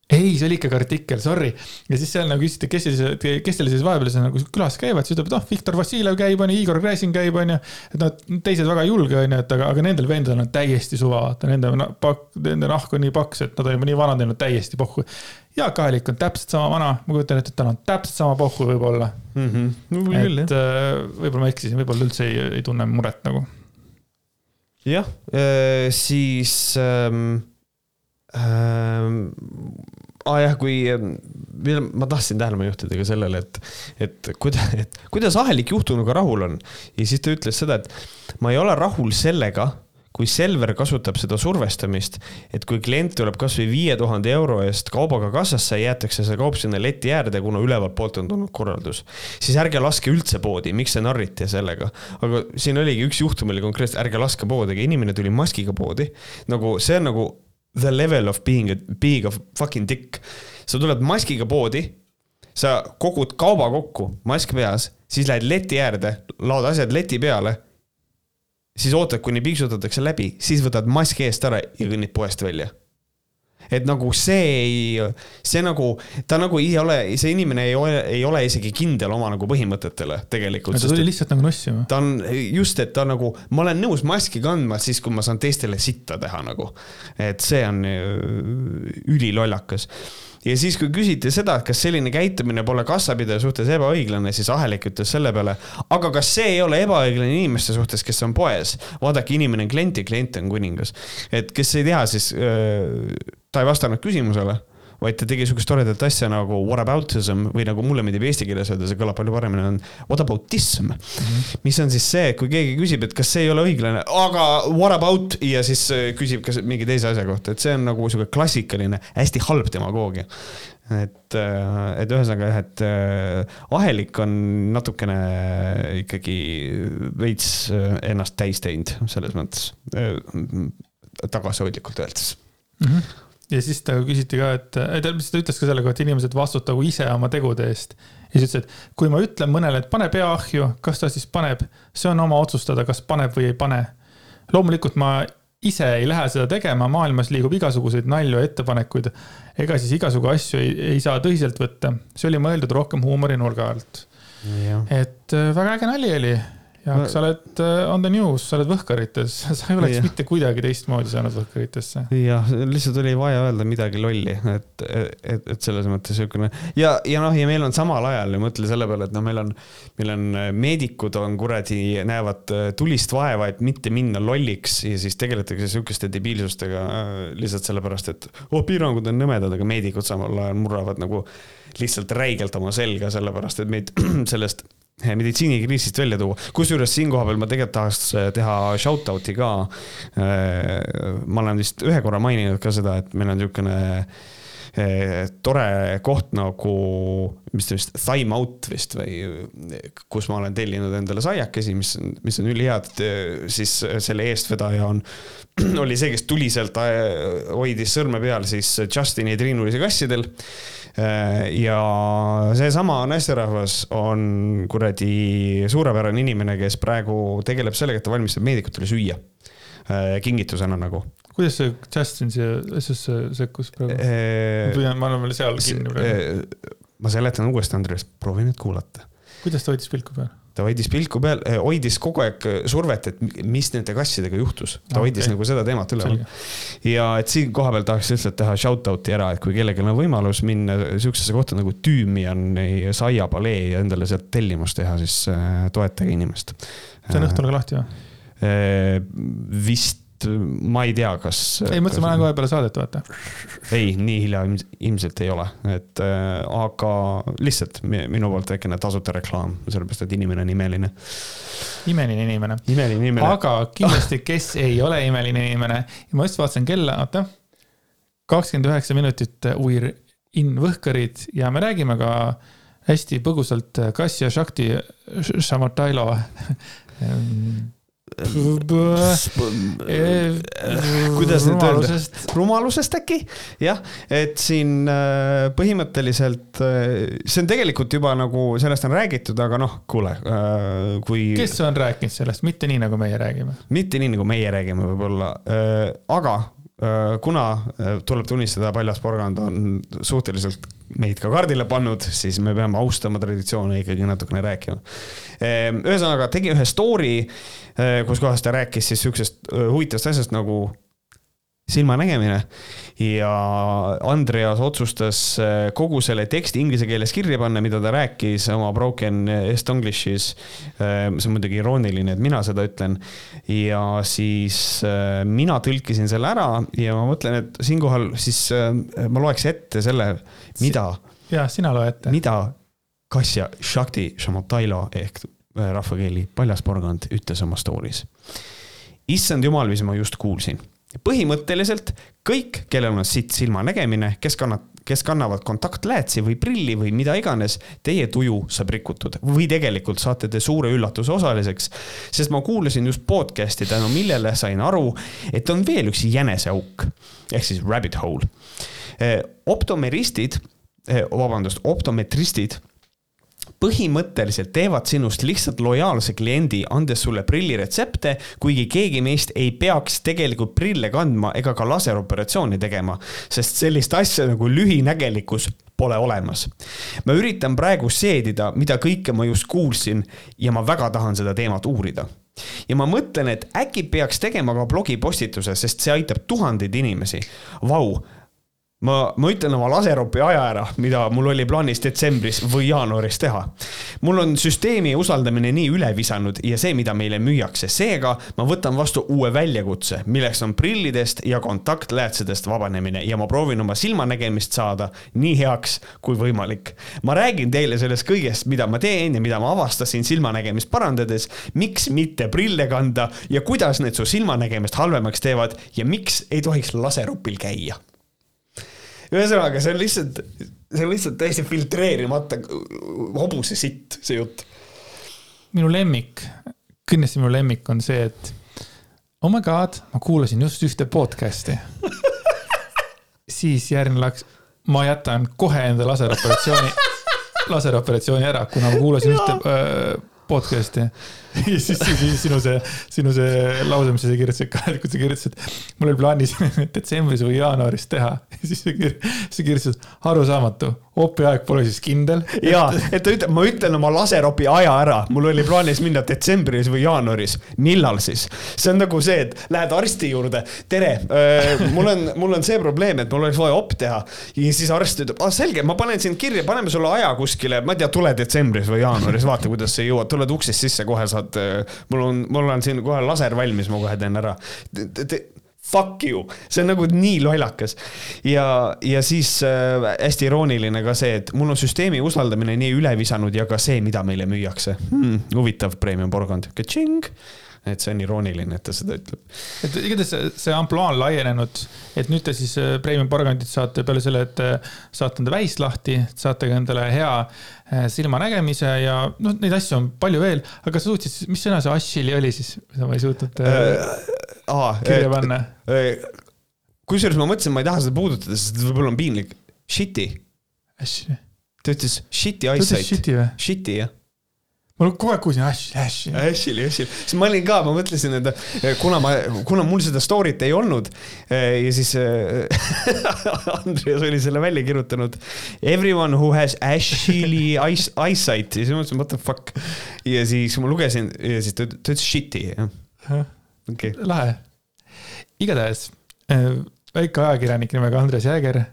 ei, see oli ikkagi artikkel, sorry. ja siis seal nagu küsiti, kes siis, kes teil siis vahepeal seal nagu külas käivad, siis ütleb, et noh, Viktor Vassiljev käib, onju, Igor Gräzin käib, onju. et noh, teised väga ei julge, onju, et aga, aga nendel vendadel on täiesti suva, vaata, nende pakk, nende nahk on nii paks, et nad on juba nii vanad, neil on täiesti pohhu. Jaak Aalik on täpselt sama vana, ma kujutan ette, et tal on täpselt sama pohhu võib-olla. võib-olla küll et jah. äh, võib-olla ma eksisin, võib-olla üldse ei, ei tunne muret nagu. jah, siis ähm,. Ähm, ah jah, kui, ma tahtsin tähelepanu juhtida ka sellele, et, et kuidas, et kuidas Ahelik juhtunuga rahul on ja siis ta ütles seda, et ma ei ole rahul sellega, kui Selver kasutab seda survestamist, et kui klient tuleb kasvõi viie tuhande euro eest kaubaga kassasse, jäetakse see kaup sinna leti äärde, kuna ülevalt poolt on tulnud korraldus, siis ärge laske üldse poodi, miks te narrite sellega. aga siin oligi üks juhtum oli konkreetselt, ärge laske poodi, aga inimene tuli maskiga poodi. nagu see on nagu the level of being a, being a fucking dick. sa tuled maskiga poodi, sa kogud kauba kokku, mask peas, siis lähed leti äärde, laod asjad leti peale siis ootad, kuni piiksutatakse läbi, siis võtad maski eest ära ja kõnnid poest välja. et nagu see ei, see nagu, ta nagu ei ole, see inimene ei ole, ei ole isegi kindel oma nagu põhimõtetele tegelikult. ta tuli lihtsalt nagu nussima. ta on just, et ta nagu, ma olen nõus maski kandma siis, kui ma saan teistele sitta teha nagu. et see on äh, ülilollakas ja siis, kui küsiti seda, et kas selline käitumine pole kassapidaja suhtes ebaõiglane, siis Ahelik ütles selle peale, aga kas see ei ole ebaõiglane inimeste suhtes, kes on poes? vaadake, inimene on klient ja klient on kuningas. et kes ei tea, siis äh, ta ei vastanud küsimusele vaid ta tegi sihukest toredat asja nagu whataboutism või nagu mulle meeldib eesti keeles öelda, see kõlab palju paremini, on whataboutism mm. -hmm. mis on siis see, kui keegi küsib, et kas see ei ole õiglane, aga what about ja siis äh, küsib ka mingi teise asja kohta, et see on nagu sihuke klassikaline hästi halb demagoogia et, et ühesõnaga jah, et äh, ahelik on natukene ikkagi veits äh, ennast täis teinud selles mõttes, tagasihoidlikult öeldes mm. -hmm. Ja siis ta küsiti ka, et, ta ta ütles ka selle kohta, et inimesed vastutagu ise oma tegude eest. ja siis ütles, et kui ma ütlen mõnele, et pane pea ahju, kas ta siis paneb, see on oma otsustada, kas paneb või ei pane. loomulikult ma ise ei lähe seda tegema, maailmas liigub igasuguseid nalju ja ettepanekuid. ega siis igasugu asju ei, ei saa tõsiselt võtta, see oli mõeldud rohkem huumorinurga alt. et äh, väga äge nali oli Jaak sa oled äh, on the news, sa oled Võhkarites, sa ei oleks Jah. mitte kuidagi teistmoodi saanud Võhkaritesse. jah, lihtsalt oli vaja öelda midagi lolli, et, et, et selles mõttes niisugune ja, ja noh, ja meil on samal ajal mõtle selle peale, et noh, meil on, meil on äh, meedikud on kuradi, näevad äh, tulist vaeva, et mitte minna lolliks ja siis tegeletakse sihukeste debiilsustega lihtsalt sellepärast, et oh, piirangud on nõmedad, aga meedikud samal ajal murravad nagu lihtsalt räigelt oma selga, sellepärast et meid sellest meditsiinikriisist välja tuua, kusjuures siinkohal ma tegelikult tahaks äh, teha shout-out'i ka. ma olen vist ühe korra maininud ka seda, et meil on niisugune eh, tore koht nagu, mis ta vist, Time Out vist või kus ma olen tellinud endale saiakesi, mis mis on ülihead, siis selle eestvedaja on, oli see, kes tuliselt eh, hoidis sõrme peal siis Justini triinulisi kassidel ja seesama naisterahvas on kuradi suurepärane inimene, kes praegu tegeleb sellega, et ta valmistab meedikutele süüa. kingitusena nagu. kuidas see Justin siia asjasse sekkus praegu? ma püüan, ma olen veel seal kinni praegu. ma seletan uuesti, Andres, proovi nüüd kuulata. kuidas ta hoidis pilku peal? Ta hoidis pilku peal, hoidis kogu aeg survet, et mis nende kassidega juhtus. ta hoidis okei. nagu seda teemat üleval ja et siin kohapeal tahaks lihtsalt teha shout-out'i ära, et kui kellelgi on võimalus minna sihukesesse kohta nagu Tüümian saiapalee ja endale sealt tellimust teha, siis toetage inimest. see on õhtul ka lahti või? Vist et ma ei tea, kas. ei, mõtlesin, ma lähen kohe peale saadet, vaata. ei, nii hilja ilmselt ei ole, et äh, aga lihtsalt minu poolt väikene tasuta reklaam, sellepärast et inimene on imeline. imeline inimene. imeline inimene. aga kindlasti, kes ei ole imeline inimene, ma just vaatasin kella, oota. kakskümmend üheksa minutit We're in Võhkarid ja me räägime ka hästi põgusalt Kasia Shakti Shamotailo kuidas nüüd öelda, rumalusest äkki, jah, et siin äh, põhimõtteliselt, äh, see on tegelikult juba nagu sellest on räägitud, aga noh, kuule, äh, kui. kes on rääkinud sellest, mitte nii, nagu meie räägime? mitte nii, nagu meie räägime, võib-olla, aga kuna tuleb tunnistada, Paljas porgand on suhteliselt meid ka kaardile pannud, siis me peame austama traditsioone ikkagi natukene rääkima. ühesõnaga tegi ühe story Äh, kus kohas ta rääkis siis sihukesest äh, huvitavast asjast nagu silmanägemine. ja Andreas otsustas äh, kogu selle teksti inglise keeles kirja panna, mida ta rääkis oma broken estonglish'is. see on muidugi irooniline, et mina seda ütlen. ja siis mina tõlkisin selle ära ja ma mõtlen, et siinkohal siis ma loeks ette selle, mida. ja, sina loe ette. mida Kasja Shakti Shamotailo ehk Äh, rahvakeeli Paljas porgand ütles oma story's. issand jumal, mis ma just kuulsin. Põhimõtteliselt kõik, kellel on sitt silmanägemine, kes kannab, kes kannavad kontaktläätsi või prilli või mida iganes, teie tuju saab rikutud või tegelikult saate te suure üllatuse osaliseks. sest ma kuulasin just podcast'i, tänu millele sain aru, et on veel üks jäneseauk ehk siis rabbit hole. Äh, optomeristid, äh, vabandust, optometristid põhimõtteliselt teevad sinust lihtsalt lojaalse kliendi, andes sulle prilliretsepte, kuigi keegi meist ei peaks tegelikult prille kandma ega ka laseroperatsiooni tegema, sest sellist asja nagu lühinägelikkus pole olemas. ma üritan praegu seedida, mida kõike ma just kuulsin ja ma väga tahan seda teemat uurida ja ma mõtlen, et äkki peaks tegema ka blogipostituse, sest see aitab tuhandeid inimesi. Vau ma, ma ütlen oma laseropi aja ära, mida mul oli plaanis detsembris või jaanuaris teha. mul on süsteemi usaldamine nii üle visanud ja see, mida meile müüakse, seega ma võtan vastu uue väljakutse, milleks on prillidest ja kontaktläätsedest vabanemine ja ma proovin oma silmanägemist saada nii heaks kui võimalik. ma räägin teile sellest kõigest, mida ma teen ja mida ma avastasin silmanägemist parandades, miks mitte prille kanda ja kuidas need su silmanägemist halvemaks teevad ja miks ei tohiks laseropil käia ühesõnaga, see on lihtsalt, see on lihtsalt täiesti filtreerimata hobuse sitt, see jutt. minu lemmik, kindlasti minu lemmik on see, et oh my god, ma kuulasin just ühte podcast'i. Siis järgmine laks, ma jätan kohe enda laseroperatsiooni, laseroperatsiooni ära, kuna ma kuulasin ühte äh, podcast'i ja siis, siis sinu see, sinu see lause, mis sa kirjutasid ka, kui sa kirjutasid, mul oli plaanis detsembris või jaanuaris teha. ja siis sa kirjutasid, arusaamatu, opi aeg pole siis kindel. ja, et ta ütleb, ma ütlen oma laseropi aja ära, mul oli plaanis minna detsembris või jaanuaris. millal siis? see on nagu see, et lähed arsti juurde, tere, mul on, mul on see probleem, et mul oleks vaja op teha. ja siis arst ütleb, ah selge, ma panen sind kirja, paneme sulle aja kuskile, ma ei tea, tule detsembris või jaanuaris, vaata, kuidas sa jõuad, tuled uksest sisse, kohe saad saad, äh, mul on, mul on siin kohe laser valmis, ma kohe teen ära. Fuck you, see on nagu nii lollakas. ja, ja siis äh, hästi irooniline ka see, et mul on süsteemi usaldamine nii üle visanud ja ka see, mida meile müüakse hmm,. huvitav premium porgand, ka-tšing et see on irooniline, et ta seda ütleb. et igatahes see, see ampluaa on laienenud, et nüüd te siis äh, premium porgandit saate peale selle, et äh, saate enda väis lahti, saate ka endale hea äh, silmanägemise ja noh, neid asju on palju veel, aga sa suutsid, mis sõna see Ashili oli siis, mida ma ei suutnud äh, kirja panna äh,? kusjuures ma mõtlesin, ma ei taha seda puudutada, sest võib-olla on piinlik. Shit'i. ta ütles shit'i eyesight. Shit'i jah ma kogu aeg kuulsin Ash, Ash. Ashil, Ashil, siis ma olin ka, ma mõtlesin, et eh, kuna ma, kuna mul seda story't ei olnud eh, ja siis eh, Andreas oli selle välja kirjutanud. Everyone who has Ashili eyesight ja siis ma mõtlesin, what the fuck. ja siis ma lugesin ja siis ta, ütles shit'i, jah. okei lahe. igatahes väike ajakirjanik nimega Andres Jääger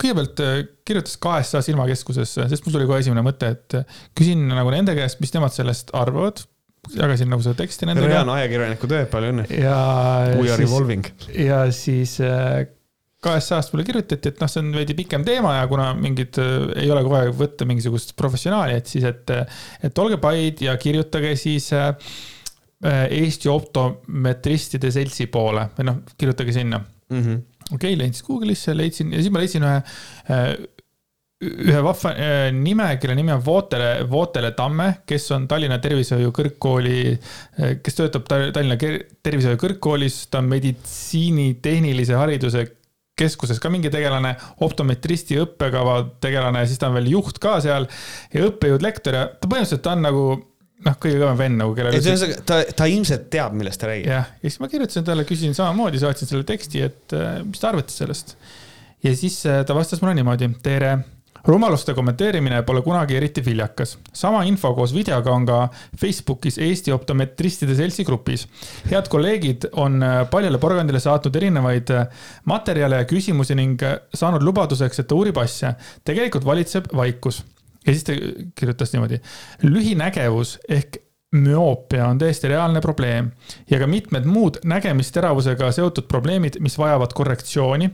kõigepealt äh, kirjutas KSA silmakeskusesse, sest mul tuli kohe esimene mõte, et äh, küsin nagu nende käest, mis nemad sellest arvavad. jagasin nagu seda teksti nendega. reaalne ajakirjaniku töö, palju õnne. ja. We are evolving. ja siis äh, KSA-st mulle kirjutati, et noh, see on veidi pikem teema ja kuna mingid äh, ei ole kogu aeg võtta mingisugust professionaali, et siis, et, et olge paid ja kirjutage siis äh, Eesti optometristide seltsi poole või noh, kirjutage sinna mm -hmm.. Okei okay,, leidsin Google'isse, leidsin ja siis ma leidsin ühe ühe vahva äh, nime, kelle nimi on Vootele, Vootele Tamme, kes on Tallinna Tervishoiu Kõrgkooli, äh, kes töötab Tallinna Tervishoiu Kõrgkoolis, ta on meditsiinitehnilise hariduse keskuses ka mingi tegelane, optometristi õppekava tegelane siis ta on veel juht ka seal ja õppejõud, lektor ja ta põhimõtteliselt ta on nagu noh, kõige kõvem vend nagu kellel. ühesõnaga ta, ta ilmselt teab, millest ta räägib. jah, ja siis ma kirjutasin talle, küsisin samamoodi, saatsin selle teksti, et äh, mis te arvate sellest. ja siis ta vastas mulle niimoodi, tere rumaluste kommenteerimine pole kunagi eriti viljakas. sama info koos videoga on ka Facebookis Eesti Optometristide Seltsi grupis. head kolleegid on äh, paljale porgandile saatnud erinevaid äh, materjale ja küsimusi ning äh, saanud lubaduseks, et ta uurib asja. tegelikult valitseb vaikus. Ja siis ta kirjutas niimoodi. lühinägevus ehk müoopia on täiesti reaalne probleem ja ka mitmed muud nägemisteravusega seotud probleemid, mis vajavad korrektsiooni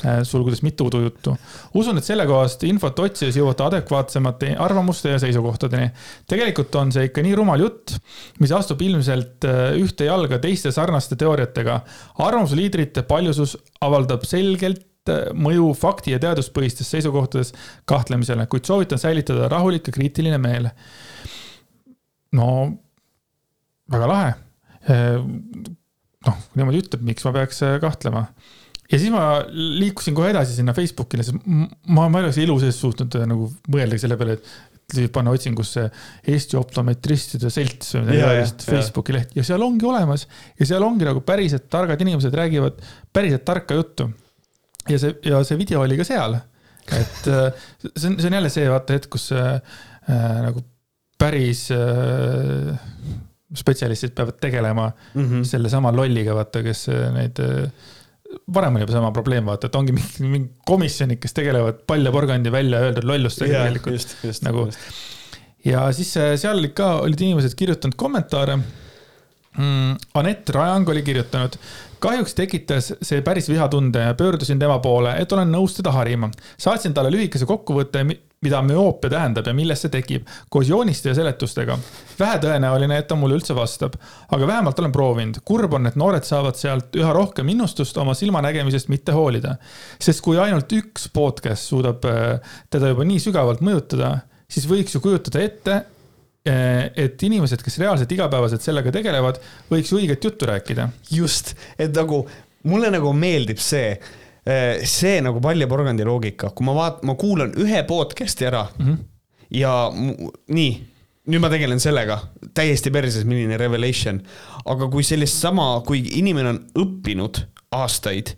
Äh, sulgudes mitu udujuttu. usun, et sellekohast infot otsides jõuate adekvaatsemate arvamuste ja seisukohtadeni. tegelikult on see ikka nii rumal jutt, mis astub ilmselt äh, ühte jalga teiste sarnaste teooriatega. arvamusliidrite paljusus avaldab selgelt äh, mõju fakti ja teaduspõhistes seisukohtades kahtlemisele, kuid soovitan säilitada rahulik ja kriitiline meel. no väga lahe. noh, niimoodi ütleb, miks ma peaks kahtlema ja siis ma liikusin kohe edasi sinna Facebookile, sest ma, ma ei oleks elu sees suutnud äh, nagu mõeldagi selle peale, et panna otsingusse Eesti optometristide selts või midagi taolist Facebooki leht ja seal ongi olemas. ja seal ongi nagu päriselt targad inimesed räägivad päriselt tarka juttu. Ja see, ja see video oli ka seal. et äh, see on, see on jälle see vaata hetk, kus äh, äh, nagu päris äh, spetsialistid peavad tegelema mm -hmm. sellesama lolliga, vaata, kes neid äh, varem oli juba sama probleem, vaata, et ongi mingi, mingi komisjonid, kes tegelevad palja porgandi välja öeldud lollustega tegelikult. just, just. nagu. ja siis äh, seal olid ka, olid inimesed kirjutanud kommentaare mm,. Anett Rajang oli kirjutanud, kahjuks tekitas see päris vihatunde ja pöördusin tema poole, et olen nõus teda harima. saatsin talle lühikese kokkuvõtte, mida müoopia tähendab ja millest see tekib, koos jooniste ja seletustega. vähetõenäoline, et ta mulle üldse vastab, aga vähemalt olen proovinud. kurb on, et noored saavad sealt üha rohkem innustust oma silmanägemisest mitte hoolida. sest kui ainult üks podcast suudab äh, teda juba nii sügavalt mõjutada, siis võiks ju kujutada ette, et inimesed, kes reaalselt igapäevaselt sellega tegelevad, võiks õiget juttu rääkida. just, et nagu mulle nagu meeldib see, eh, see nagu paljaporgandi loogika, kui ma vaat-, ma kuulan ühe podcast'i ära mm -hmm. ja nii, nüüd ma tegelen sellega, täiesti perses, milline revelation. aga kui sellist sama, kui inimene on õppinud aastaid,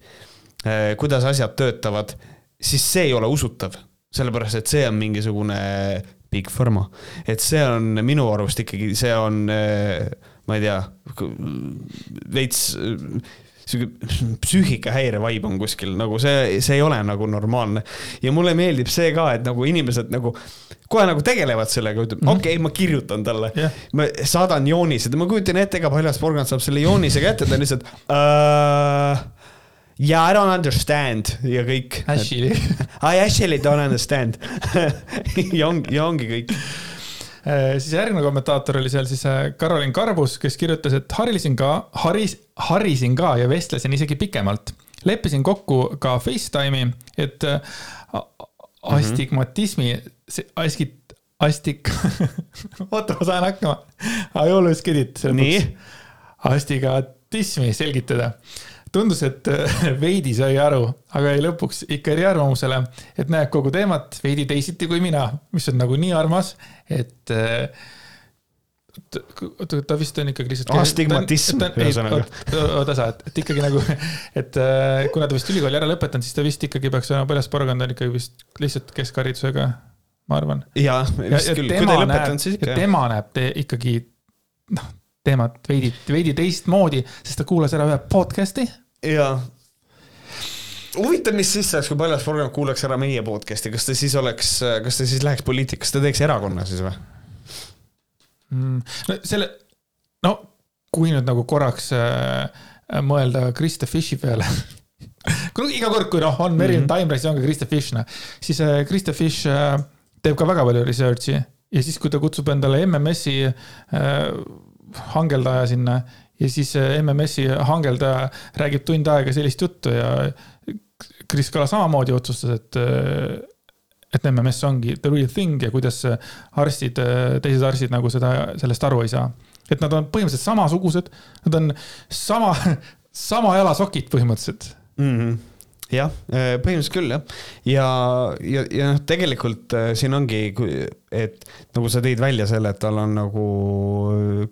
eh, kuidas asjad töötavad, siis see ei ole usutav sellepärast, et see on mingisugune Big Pharma. et see on minu arust ikkagi, see on, äh, ma ei tea, veits sihuke psüühikahäire vibe on kuskil, nagu see, see ei ole nagu normaalne. ja mulle meeldib see ka, et nagu inimesed nagu kohe nagu tegelevad sellega, ütleb mm -hmm. okei okay,, ma kirjutan talle yeah., ma saadan joonised ma kujutan ette ka, Paljas Porgand saab selle joonise kätte, ta on lihtsalt uh, yeah, I don't understand ja kõik. Actually I actually don't understand ja ongi, ja ongi kõik äh, siis järgmine kommentaator oli seal siis äh, Karolin Karbus, kes kirjutas, et harisin ka, haris, harisin ka ja vestlesin isegi pikemalt. leppisin kokku ka Facetime'i, et äh, astigmatismi, see askit, astik oota, ma saan hakkama. I always get it. nii. astigmatismi selgitada tundus, et äh, veidi sai aru, aga jäi lõpuks ikka eriarvamusele, et näeb kogu teemat veidi teisiti kui mina, mis on nagu nii armas, et äh, ta vist on ikkagi lihtsalt. astigmatism, ühesõnaga. oota sa, et, ikkagi nagu, et äh, kuna ta vist ülikooli ära lõpetanud, siis ta vist ikkagi peaks olema väljasporgand on ikkagi vist lihtsalt keskharidusega, ma arvan. jaa, vist küll, kui ta ei lõpetanud, siis ikka. tema näeb te ikkagi noh, teemat veidi, veidi teistmoodi, sest ta kuulas ära ühe podcast'i jaa. Huvitav, mis siis saaks, kui Paljas Program kuulaks ära meie podcast'i, kas ta siis oleks, kas ta siis läheks poliitikasse, ta teeks erakonna siis või? Mm,? no selle, no kui nüüd nagu korraks äh, mõelda Krista Fishi peale. Iga kord, kui noh, on Merin mm -hmm. Time Race ja on ka Krista Fish, noh, siis äh, Krista Fish äh, teeb ka väga palju research'i. Ja siis, kui ta kutsub endale MMS-i äh, hangeldaja sinna ja siis äh, MMS-i hangeldaja räägib tund aega sellist juttu ja Kris Kala samamoodi otsustas, et äh, et MMS ongi the real thing ja kuidas arstid, teised arstid nagu seda, sellest aru ei saa et nad on põhimõtteliselt samasugused, nad on sama, sama jalasokid põhimõtteliselt mm. -hmm jah, äh, põhimõtteliselt küll jah. ja, ja, ja noh, tegelikult äh, siin ongi, et nagu sa tõid välja selle, et tal on nagu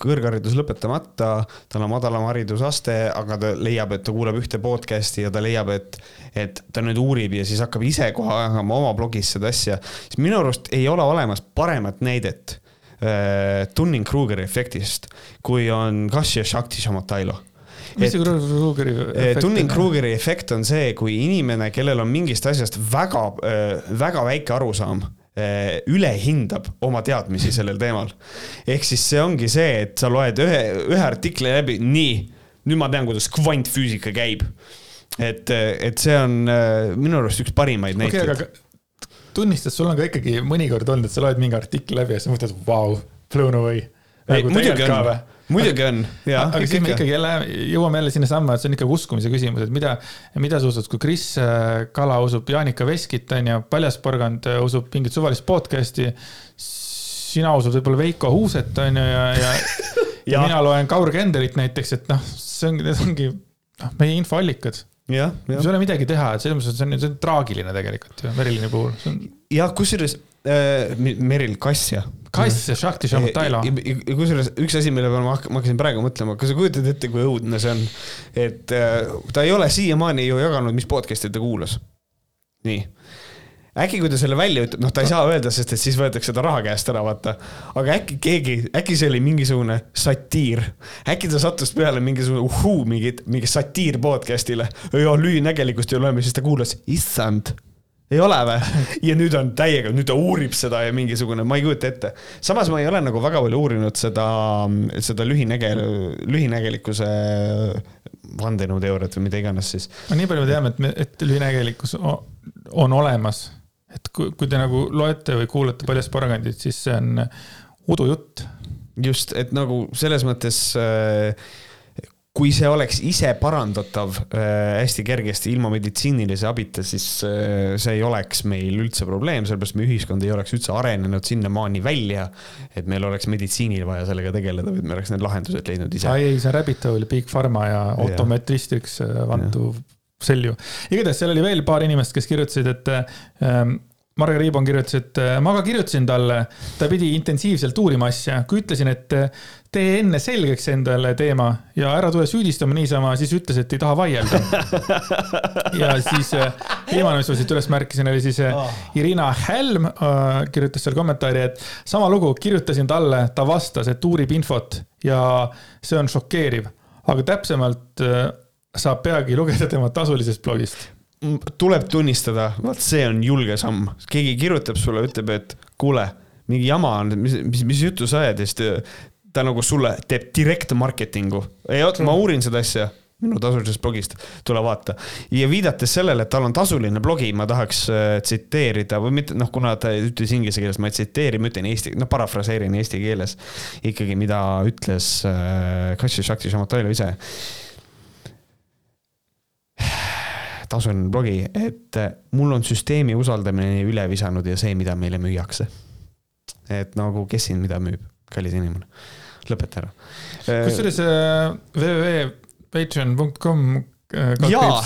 kõrgharidus lõpetamata, tal on madalam haridusaste, aga ta leiab, et ta kuulab ühte podcast'i ja ta leiab, et, et ta nüüd uurib ja siis hakkab ise kohe ajama oma blogis seda asja. siis minu arust ei ole olemas paremat näidet äh, Tunning-Krugeri efektist, kui on Kasia Shakti Shamotailo mis see Krugeri efekt on? Tunning-Krugeri efekt on see, kui inimene, kellel on mingist asjast väga, äh, väga väike arusaam äh, ülehindab oma teadmisi sellel teemal. ehk siis see ongi see, et sa loed ühe, ühe artikli läbi, nii, nüüd ma tean, kuidas kvantfüüsika käib. et, et see on minu arust üks parimaid okay, näiteid tunnistad, sul on ka ikkagi mõnikord olnud, et sa loed mingi artikli läbi ja sa mõtled, vau, blown away. nagu muidugi on, muidugi on, aga siis me ikkagi jälle jõuame jälle sinnasamma, et see on ikka uskumise küsimus, et mida, mida sa usud, kui Kris äh, Kala usub Jaanika Veskit, on ju, Paljasporgand äh, usub mingit suvalist podcast'i. sina usud võib-olla Veiko Huuset, on ju, ja, ja, ja, ja mina loen Kaur Kenderit näiteks, et noh, see ongi, need ongi noh, meie infoallikad jah. ei ole midagi teha, et selles mõttes, et see on, see on traagiline tegelikult ju Merilini puhul. jah, kusjuures äh, Meril Kass, jah. Kass ja Shakti Shamotailo. kusjuures üks asi, mille peale ma hakkasin praegu mõtlema, kas sa kujutad ette, kui õudne see on, et äh, ta ei ole siiamaani ju jaganud, mis podcast'i ta kuulas. nii äkki kui ta selle välja ütleb, noh, ta ei saa öelda, sest et siis võetakse ta raha käest ära, vaata. aga äkki keegi, äkki see oli mingisugune satiir. äkki ta sattus peale mingisugune uhuu, mingi, mingi satiir podcast'ile. ja lühinägelikkust ei ole siis ta kuulas, issand ei ole või? ja nüüd on täiega, nüüd ta uurib seda ja mingisugune, ma ei kujuta ette. samas ma ei ole nagu väga palju uurinud seda, seda lühinägel-, lühinägelikkuse vandenõuteooriat või mida iganes siis. no nii palju me teame, et et lühinägelikkus on olemas et kui, kui te nagu loete või kuulate Paljast porgandit, siis see on udujutt. just, et nagu selles mõttes äh, kui see oleks ise parandatav äh, hästi kergesti ilma meditsiinilise abita, siis äh, see ei oleks meil üldse probleem, sellepärast meie ühiskond ei oleks üldse arenenud sinnamaani välja, et meil oleks meditsiinil vaja sellega tegeleda, vaid me oleks need lahendused leidnud ise. ai ei, see Rabbit Hole, Big Pharma ja Optometristics vantu selju. igatahes seal oli veel paar inimest, kes kirjutasid, et ähm, Marge Riibon kirjutas, et äh, ma ka kirjutasin talle, ta pidi intensiivselt uurima asja, kui ütlesin, et äh, tee enne selgeks endale teema ja ära tule süüdistama niisama, siis ütles, et ei taha vaielda. ja siis äh, viimane, mis ma siit üles märkisin, oli siis Irina Helm kirjutas seal kommentaari, et sama lugu, kirjutasin talle, ta vastas, et uurib infot ja see on šokeeriv, aga täpsemalt saab peagi lugeda tema tasulisest blogist. Tuleb tunnistada, vot see on julge samm, keegi kirjutab sulle, ütleb, et kuule, mingi jama on, mis, mis, mis juttu sa ajad ja siis ta, nagu sulle teeb direct marketing'u. ei oota, ma uurin seda asja. Minu tasulisest blogist, tule vaata. ja viidates sellele, et tal on tasuline blogi, ma tahaks äh, tsiteerida või mitte, noh, kuna ta ütles inglise keeles, ma ei tsiteeri, ma ütlen eesti, noh, parafraseerin eesti keeles ikkagi, mida ütles äh, Kashi Shakti Shamotailo ise tasuline blogi, et äh, mul on süsteemi usaldamine üle visanud ja see, mida meile müüakse. et nagu, kes siin mida müüb, kallis inimene, lõpeta ära. Äh, kusjuures www.patreon.com jaa,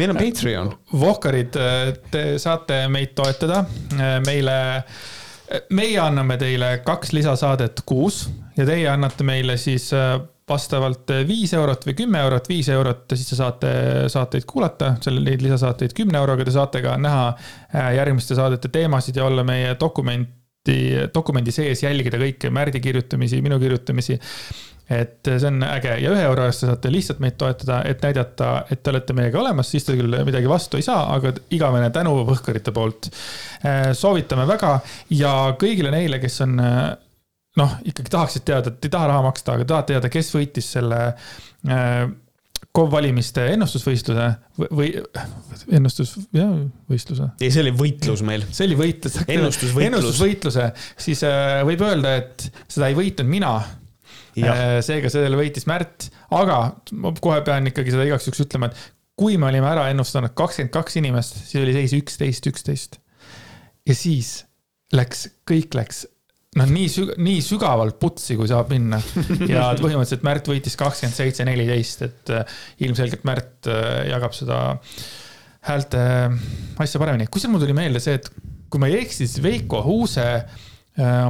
meil on Patreon. Vohkarid, te saate meid toetada, meile, meie anname teile kaks lisasaadet kuus ja teie annate meile siis vastavalt viis eurot või kümme eurot, viis eurot, siis te saate saateid kuulata, selle, neid lisasaateid kümne euroga te saate ka näha äh, järgmiste saadete teemasid ja olla meie dokumenti, dokumendi sees, jälgida kõike Märdi kirjutamisi, minu kirjutamisi. et see on äge ja ühe euro eest te saate lihtsalt meid toetada, et näidata, et te olete meiega olemas, siis te küll midagi vastu ei saa, aga igavene tänu Võhkarite poolt. Äh, soovitame väga ja kõigile neile, kes on äh, noh, ikkagi tahaksid teada, et ei taha raha maksta, aga tahad teada, kes võitis selle äh, KOV valimiste ennustusvõistluse või ennustus, jah, võistluse. ei, see oli võitlus meil. see oli võitlus. ennustusvõitlus. ennustusvõitluse, siis äh, võib öelda, et seda ei võitnud mina. Äh, seega selle võitis Märt, aga ma kohe pean ikkagi seda igaks juhuks ütlema, et kui me olime ära ennustanud kakskümmend kaks inimest, siis oli seis üksteist, üksteist. ja siis läks, kõik läks noh, nii süg-, nii sügavalt putsi, kui saab minna. ja põhimõtteliselt Märt võitis kakskümmend seitse, neliteist, et äh, ilmselgelt Märt äh, jagab seda häälte äh, asja paremini. kusjuures mul tuli meelde see, et kui ma ei eksi, siis Veiko Huuse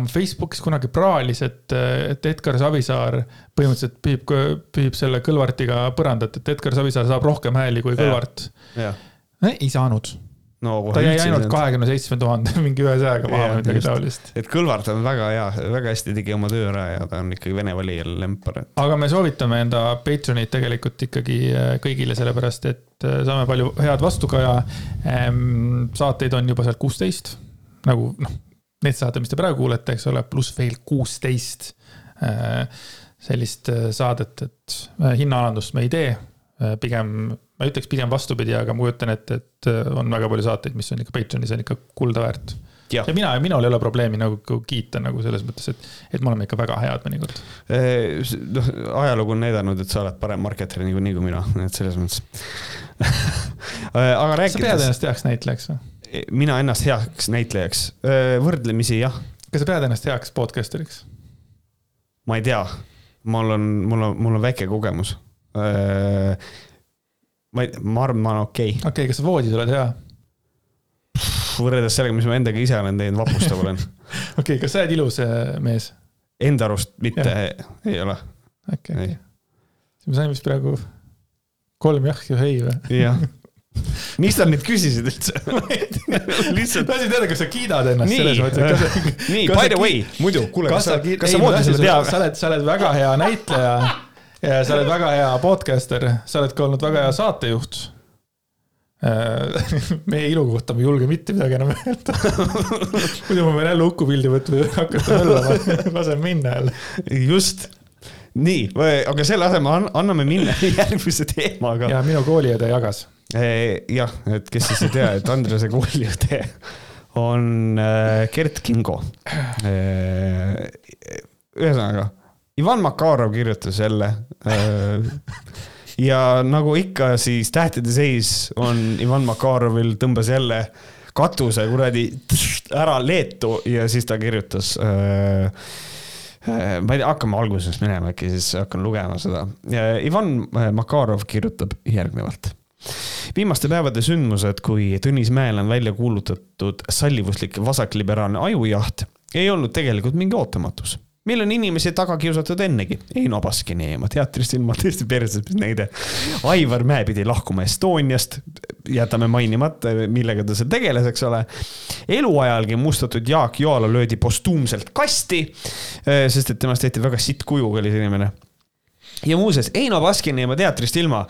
Facebookis kunagi praalis, et, et Edgar Savisaar põhimõtteliselt püüab, püüab selle Kõlvartiga põrandat, et Edgar Savisaar saab rohkem hääli kui Kõlvart. ei saanud no ta jäi ainult kahekümne seitsme tuhande mingi ühesajaga maha või midagi taolist. et Kõlvart on väga hea, väga hästi tegi oma töö ära ja ta on ikkagi Vene valijal lempar. aga me soovitame enda Patreonit tegelikult ikkagi äh, kõigile, sellepärast et äh, saame palju head vastukaja. Ehm, saateid on juba seal kuusteist, nagu noh, need saated, mis te praegu kuulete, eks ole, pluss veel kuusteist äh, sellist saadet, et hinnaalandust me ei tee pigem ma ütleks pigem vastupidi, aga ma kujutan ette, et äh, on väga palju saateid, mis on ikka Patreonis on ikka kulda väärt. ja mina, minul ei ole probleemi nagu kiita nagu selles mõttes, et, et me oleme ikka väga head mõnikord. noh, ajalugu on näidanud, et sa oled parem marketer niikuinii kui mina, et selles mõttes aga rääkides. sa pead ennast heaks näitlejaks või? mina ennast heaks näitlejaks, võrdlemisi jah. kas sa pead ennast heaks podcast'eriks? ma ei tea, mul on, mul on, mul on väike kogemus ma ei, ma arvan, ma olen okei okay.. okei okay,, kas sa voodis oled hea? võrreldes sellega, mis ma endaga ise olen teinud, vapustav olen. okei okay,, kas sa oled ilus äh, mees? Enda arust mitte, ei ole. okei, okei. siis me saime vist praegu kolm jah ja ei või? jah miks nad nüüd küsisid üldse lihtsalt. tahtsin teada, kas sa kiidad ennast nii, selles mõttes, nii, by the way, muidu, kuule, kas sa, kas sa voodis oled hea? sa oled, sa oled väga hea näitleja ja sa oled väga hea podcaster, sa oled ka olnud väga hea saatejuht. Äh, meie ilu kohta ma ei julge mitte midagi enam öelda. muidu ma pean jälle Uku pildi võtma ja hakata möllama, lasen minna jälle. just, nii, aga selle asemel anname minna järgmise teemaga. ja minu kooliõde jagas. jah, et kes siis ei tea, et Andrese kooliõde on äh, Gert Kingo. ühesõnaga Ivan Makarov kirjutas jälle. Äh, ja nagu ikka, siis tähtede seis on Ivan Makarovil tõmbas jälle katuse kuradi ära Leetu ja siis ta kirjutas äh, äh, ma ei tea, hakkame algusest minema, äkki siis hakkan lugema seda. Ivan Makarov kirjutab järgnevalt. viimaste päevade sündmused, kui Tõnis Mäel on välja kuulutatud sallivuslik vasakliberaalne ajujaht, ei olnud tegelikult mingi ootamatus meil on inimesi taga kiusatud ennegi. Eino Baskini eema teatrist ilma tõesti perses näide. Aivar Mäe pidi lahkuma Estoniast, jätame mainimata, millega ta seal tegeles, eks ole. eluajalgi mustatud Jaak Joala löödi postuumselt kasti, sest et temast tehti väga sitt kujuga oli see inimene ja muuseas, Eino Baskin jäi oma teatrist ilma.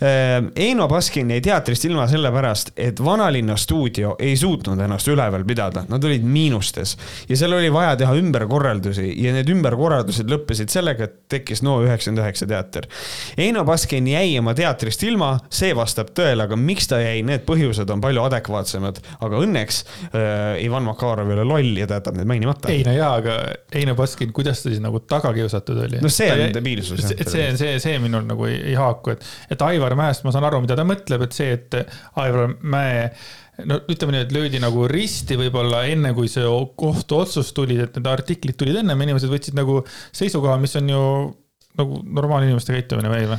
Ehm, Eino Baskin jäi teatrist ilma sellepärast, et Vanalinna stuudio ei suutnud ennast üleval pidada, nad olid miinustes ja seal oli vaja teha ümberkorraldusi ja need ümberkorraldused lõppesid sellega, et tekkis No üheksakümmend üheksa teater. Eino Baskin jäi oma teatrist ilma, see vastab tõele, aga miks ta jäi, need põhjused on palju adekvaatsemad, aga õnneks äh, Ivan Makarov ei ole loll ja ta jätab need mainimata. ei no jaa, aga Eino Baskin, kuidas ta siis nagu taga kiusatud oli? no see on debiilsus jah see on see, see minul nagu ei, ei haaku, et, et Aivar Mäest ma saan aru, mida ta mõtleb, et see, et Aivar Mäe no ütleme nii, et löödi nagu risti võib-olla enne, kui see kohtuotsus tuli, et need artiklid tulid ennem, inimesed võtsid nagu seisukoha, mis on ju nagu normaalne inimeste käitumine või või?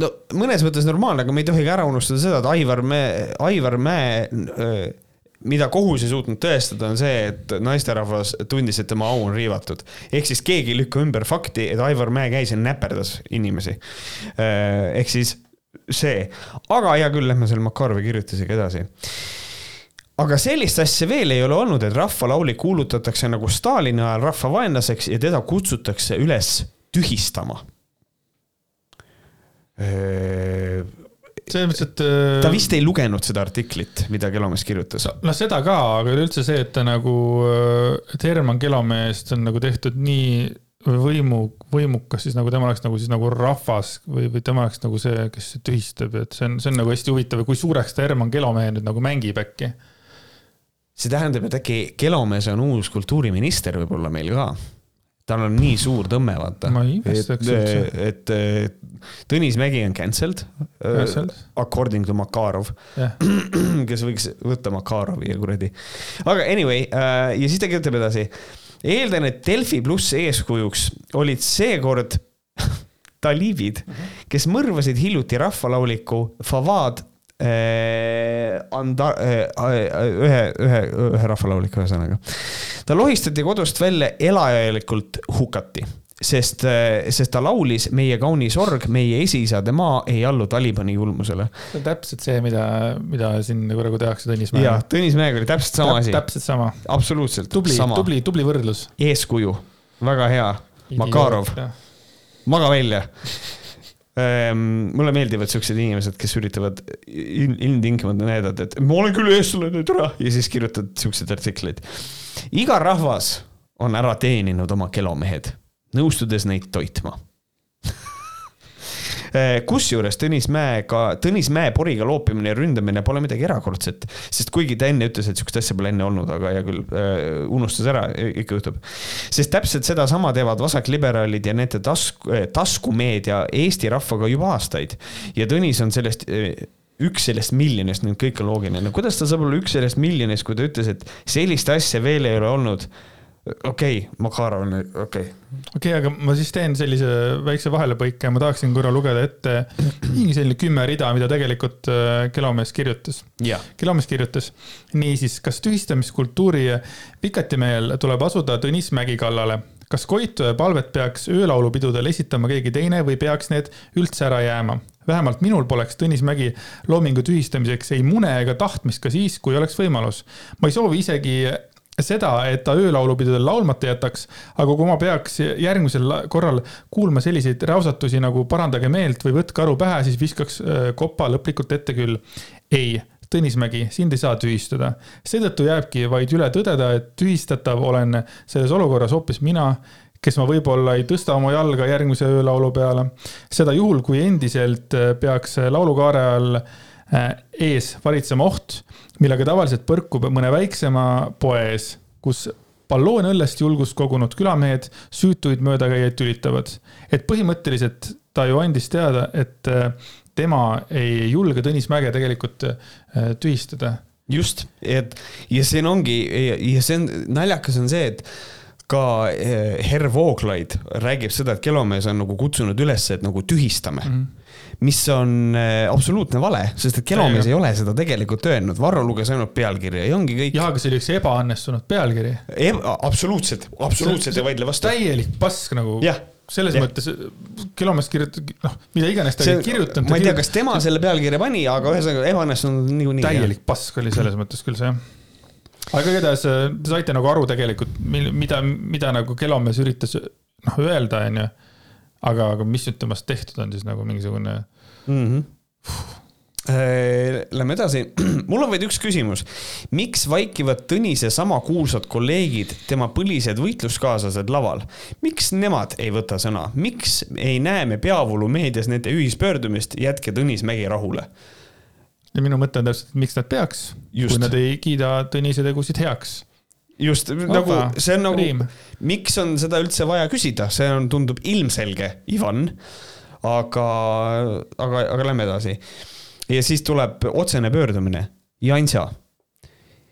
no mõnes mõttes normaalne, aga me ei tohi ka ära unustada seda, et Aivar Mäe, Aivar Mäe mida kohus ei suutnud tõestada, on see, et naisterahvas tundis, et tema au on riivatud. ehk siis keegi ei lükka ümber fakti, et Aivar Mäe käis ja näperdas inimesi. Äh, ehk siis see, aga hea küll, lähme selle Makarovi kirjutisega edasi aga sellist asja veel ei ole olnud, et rahvalauli kuulutatakse nagu Stalini ajal rahvavaenlaseks ja teda kutsutakse üles tühistama. Äh, selles mõttes, et. Äh, ta vist ei lugenud seda artiklit, mida Kelomees kirjutas. noh, seda ka, aga üleüldse see, et ta nagu, äh, et Herman Kelomeest on nagu tehtud nii võimu, võimukas, siis nagu tema oleks nagu siis nagu rahvas või, või tema oleks nagu see, kes tühistab, et see on, see on nagu hästi huvitav ja kui suureks ta Herman Kelomehe nüüd nagu mängib äkki. see tähendab, et äkki Kelomees on uus kultuuriminister võib-olla meil ka tal on nii suur tõmme, vaata. et, et, et Tõnis Mägi on cancelled, cancelled., according to Makarov yeah., kes võiks võtta Makarovi ja kuradi. aga anyway äh, ja siis ta kirjutab edasi. eeldan, et Delfi pluss eeskujuks olid seekord taliibid, kes mõrvasid hiljuti rahvalauliku Fawad Äh, anda-, äh, äh, ühe, ühe, ühe rahvalaulik, ühesõnaga. ta lohistati kodust välja elajalikult hukati, sest, sest ta laulis Meie kaunis org, meie esiisade maa ei allu Talibani julmusele. see on täpselt see, mida, mida siin praegu tehakse Tõnis Mäega. jah, Tõnis Mäega oli täpselt sama asi. täpselt sama. absoluutselt. tubli, tubli, tubli võrdlus. eeskuju, väga hea. Makarov, maga välja mulle meeldivad siuksed inimesed, kes üritavad ilmtingimata näidata, et ma olen küll eestlane, türa, ja siis kirjutad siukseid artikleid. iga rahvas on ära teeninud oma kelomehed, nõustudes neid toitma kusjuures Tõnis Mäega, Tõnis Mäe poriga loopimine ja ründamine pole midagi erakordset, sest kuigi ta enne ütles, et sihukest asja pole enne olnud, aga hea küll, eh, unustas ära, ikka juhtub. sest täpselt sedasama teevad vasakliberaalid ja nende tasku, eh, taskumeedia Eesti rahvaga juba aastaid. Ja Tõnis on sellest üks sellest miljonist, nüüd kõik on loogiline, no kuidas ta saab olla üks sellest miljonist, kui ta ütles, et sellist asja veel ei ole olnud okei okay,, Makarov on okei okay.. okei okay,, aga ma siis teen sellise väikse vahelepõike ja ma tahaksin korra lugeda ette mingi selline kümme rida, mida tegelikult äh, Kelomees kirjutas yeah.. Kelomees kirjutas, niisiis, kas tühistamiskultuuri pikatimehel tuleb asuda Tõnis Mägi kallale? kas Koitu ja palvet peaks öölaulupidudel esitama keegi teine või peaks need üldse ära jääma? vähemalt minul poleks Tõnis Mägi loomingu tühistamiseks ei mune ega tahtmist ka siis, kui oleks võimalus. ma ei soovi isegi seda, et ta öölaulupidudel laulmata jätaks, aga kui ma peaks järgmisel korral kuulma selliseid räusatusi nagu parandage meelt või võtke aru pähe, siis viskaks kopa lõplikult ette küll. ei, Tõnis Mägi, sind ei saa tühistada. seetõttu jääbki vaid üle tõdeda, et tühistatav olen selles olukorras hoopis mina, kes ma võib-olla ei tõsta oma jalga järgmise öölaulu peale. seda juhul, kui endiselt peaks laulukaare all ees valitsema oht millega tavaliselt põrkub mõne väiksema poe ees, kus balloon õllest julgust kogunud külamehed süütuid möödakäijaid tülitavad. et põhimõtteliselt ta ju andis teada, et äh, tema ei julge Tõnis Mäge tegelikult äh, tühistada. just, et ja siin ongi ja see on, naljakas on see, et ka äh, Herr Vooglaid räägib seda, et Kelomees on nagu kutsunud üles, et nagu tühistame mm. -hmm mis on äh, absoluutne vale, sest et Kelomees ei ole seda tegelikult öelnud, Varro luges ainult pealkirja ja ongi kõik. jah, aga see oli üks ebaõnnestunud pealkiri e. absoluutselt, absoluutselt ei vaidle vastu. täielik pask nagu. selles ja. mõttes Kelomees kirjutab, noh, mida iganes ta ei kirjutanud. ma ei tea, kas tema selle pealkirja pani, aga ühesõnaga ebaõnnestunud niikuinii. täielik pask oli selles mõttes küll see jah aga igatahes äh, te saite nagu aru tegelikult, mida, mida nagu Kelomees üritas noh öelda, onju aga, aga mis nüüd temast tehtud on siis nagu mingisugune mm? -hmm. Lähme edasi. mul on vaid üks küsimus. miks vaikivad Tõnise sama kuulsad kolleegid, tema põlised võitluskaaslased laval? miks nemad ei võta sõna? miks ei näe me peavoolu meedias nende ühispöördumist Jätke Tõnis Mägi rahule? ja minu mõte on täpselt, miks nad peaks, kui nad ei kiida Tõnise tegusid heaks just Opa, nagu see on nagu, miks on seda üldse vaja küsida, see on, tundub ilmselge, Ivan. Aga, aga, aga lähme edasi. ja siis tuleb otsene pöördumine. Jansa,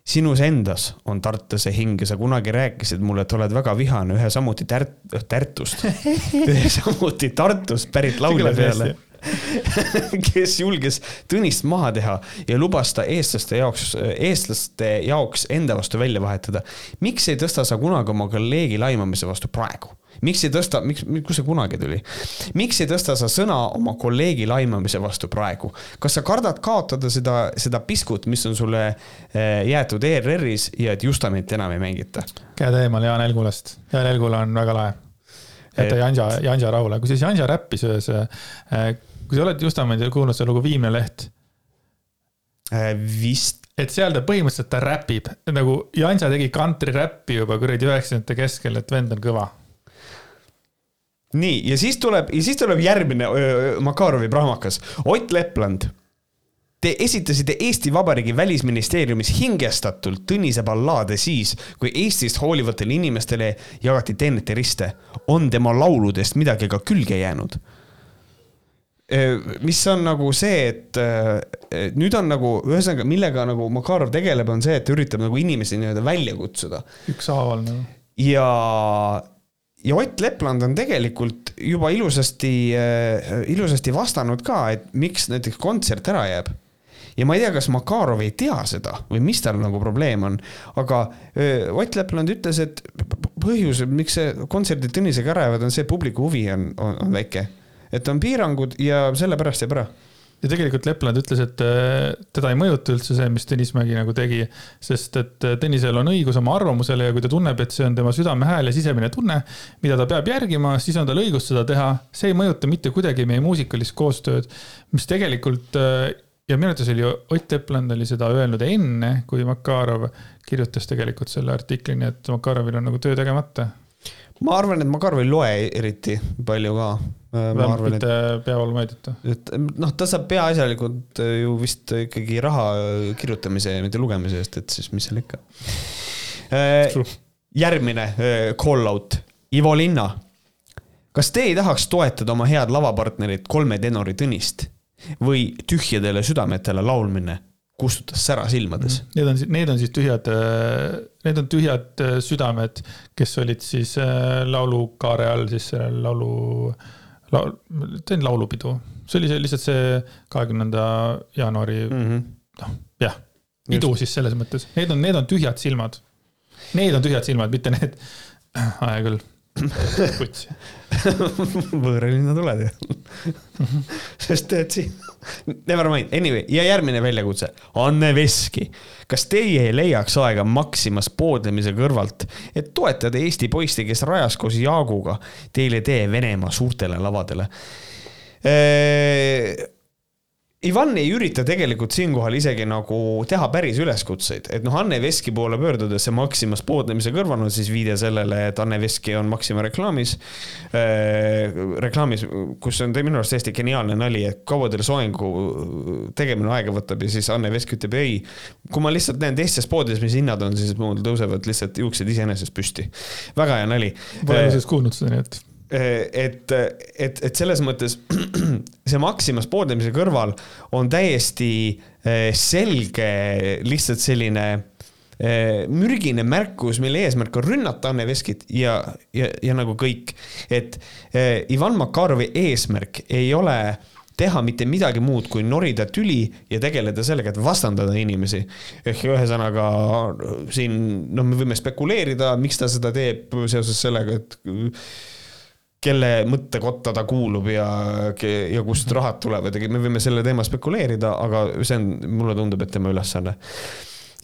sinus endas on tartlase hing ja sa kunagi rääkisid mulle, et oled väga vihane ühe samuti Tärt-, Tartust ühe samuti Tartust pärit laulja peale kes julges Tõnist maha teha ja lubas ta eestlaste jaoks, eestlaste jaoks enda vastu välja vahetada. miks ei tõsta sa kunagi oma kolleegi laimamise vastu praegu? miks ei tõsta, miks, kust see kunagi tuli? miks ei tõsta sa sõna oma kolleegi laimamise vastu praegu? kas sa kardad kaotada seda, seda piskut, mis on sulle eh, jäetud ERR-is ja et Justamit enam ei mängita? käed eemal Jaan Helgulast. Jaan Helgula on väga lahe jäta Janja, Janja rahule, kusjuures Janja räppis ühes äh, kui sa oled Justamendi kuulnud seda lugu Viimne leht, Äh, vist et seal ta põhimõtteliselt ta räpib nagu Jansa tegi kantri räppi juba kuradi üheksakümnendate keskel, et vend on kõva. nii, ja siis tuleb, ja siis tuleb järgmine öö, Makarovi prahmakas, Ott Lepland. Te esitasite Eesti Vabariigi välisministeeriumis hingestatult Tõnise ballaade siis, kui Eestist hoolivatele inimestele jagati teenete riste. on tema lauludest midagi ka külge jäänud? Mis on nagu see, et nüüd on nagu, ühesõnaga, millega nagu Makarov tegeleb, on see, et ta üritab nagu inimesi nii-öelda välja kutsuda. ükshaaval nagu. ja, ja Ott Lepland on tegelikult juba ilusasti, ilusasti vastanud ka, et miks näiteks kontsert ära jääb ja ma ei tea, kas Makarov ei tea seda või mis tal nagu probleem on, aga Ott Lepland ütles, et põhjus, miks see kontserdid Tõnisega ära jäävad, on see, publiku huvi on, on, on väike et on piirangud ja sellepärast jääb ära ja tegelikult Lepland ütles, et äh, teda ei mõjuta üldse see, mis Tõnis Mägi nagu tegi, sest et äh, Tõnisel on õigus oma arvamusele ja kui ta tunneb, et see on tema südamehääl ja sisemine tunne, mida ta peab järgima, siis on tal õigus seda teha. see ei mõjuta mitte kuidagi meie muusikalist koostööd, mis tegelikult äh, ja minu arvates oli Ott Lepland oli seda öelnud enne, kui Makarov kirjutas tegelikult selle artikli, nii et Makarovil on nagu töö tegemata ma arvan, et Makarov ei loe eriti palju ka. Vähemalt mitte peavoolumeediat. et noh, ta saab peaasjalikult ju vist ikkagi raha kirjutamise ja mitte lugemise eest, et siis mis seal ikka. järgmine call out, Ivo Linna. kas te ei tahaks toetada oma head lavapartnerit kolme tenori Tõnist või tühjadele südametele laulmine kustutas sära silmades. Mm. Need on, need on siis tühjad, need on tühjad südamed, kes olid siis äh, laulukaare all siis laulu, laul, teen laulupidu. see oli see lihtsalt see kahekümnenda jaanuari mm -hmm., noh, jah, pidu siis selles mõttes, need on, need on tühjad silmad. Need on tühjad silmad, mitte need, hea küll kutsi võõralinna tuled ju sest et siin, never mind, anyway, ja järgmine väljakutse, Anne Veski. kas teie ei leiaks aega Maximas poodlemise kõrvalt, et toetada Eesti poiste, kes rajas koos Jaaguga teile tee Venemaa suurtele lavadele? Ivan ei ürita tegelikult siinkohal isegi nagu teha päris üleskutseid, et noh, Anne Veski poole pöördudes see Maximas poodlemise kõrval on siis viide sellele, et Anne Veski on Maxima reklaamis äh,. reklaamis, kus on minu arust täiesti geniaalne nali, et kaua teil soengu tegemine aega võtab ja siis Anne Veski ütleb ei. kui ma lihtsalt näen teistes poodides, mis hinnad on, siis mul tõusevad lihtsalt juuksed iseenesest püsti. väga hea nali. Pole äh, kuulnud seda, nii et et, et, et selles mõttes see Maximas pooldamise kõrval on täiesti eh, selge lihtsalt selline eh, mürgine märkus, mille eesmärk on rünnata Anne Veskit ja, ja, ja nagu kõik, et Ivan Makarovi eesmärk ei ole teha mitte midagi muud, kui norida tüli ja tegeleda sellega, et vastandada inimesi. ehk ühesõnaga siin, noh, me võime spekuleerida, miks ta seda teeb seoses sellega, et kelle mõttekotta ta kuulub ja, ja kust rahad tulevad ja me võime selle teema spekuleerida, aga see on, mulle tundub, et tema ülesanne.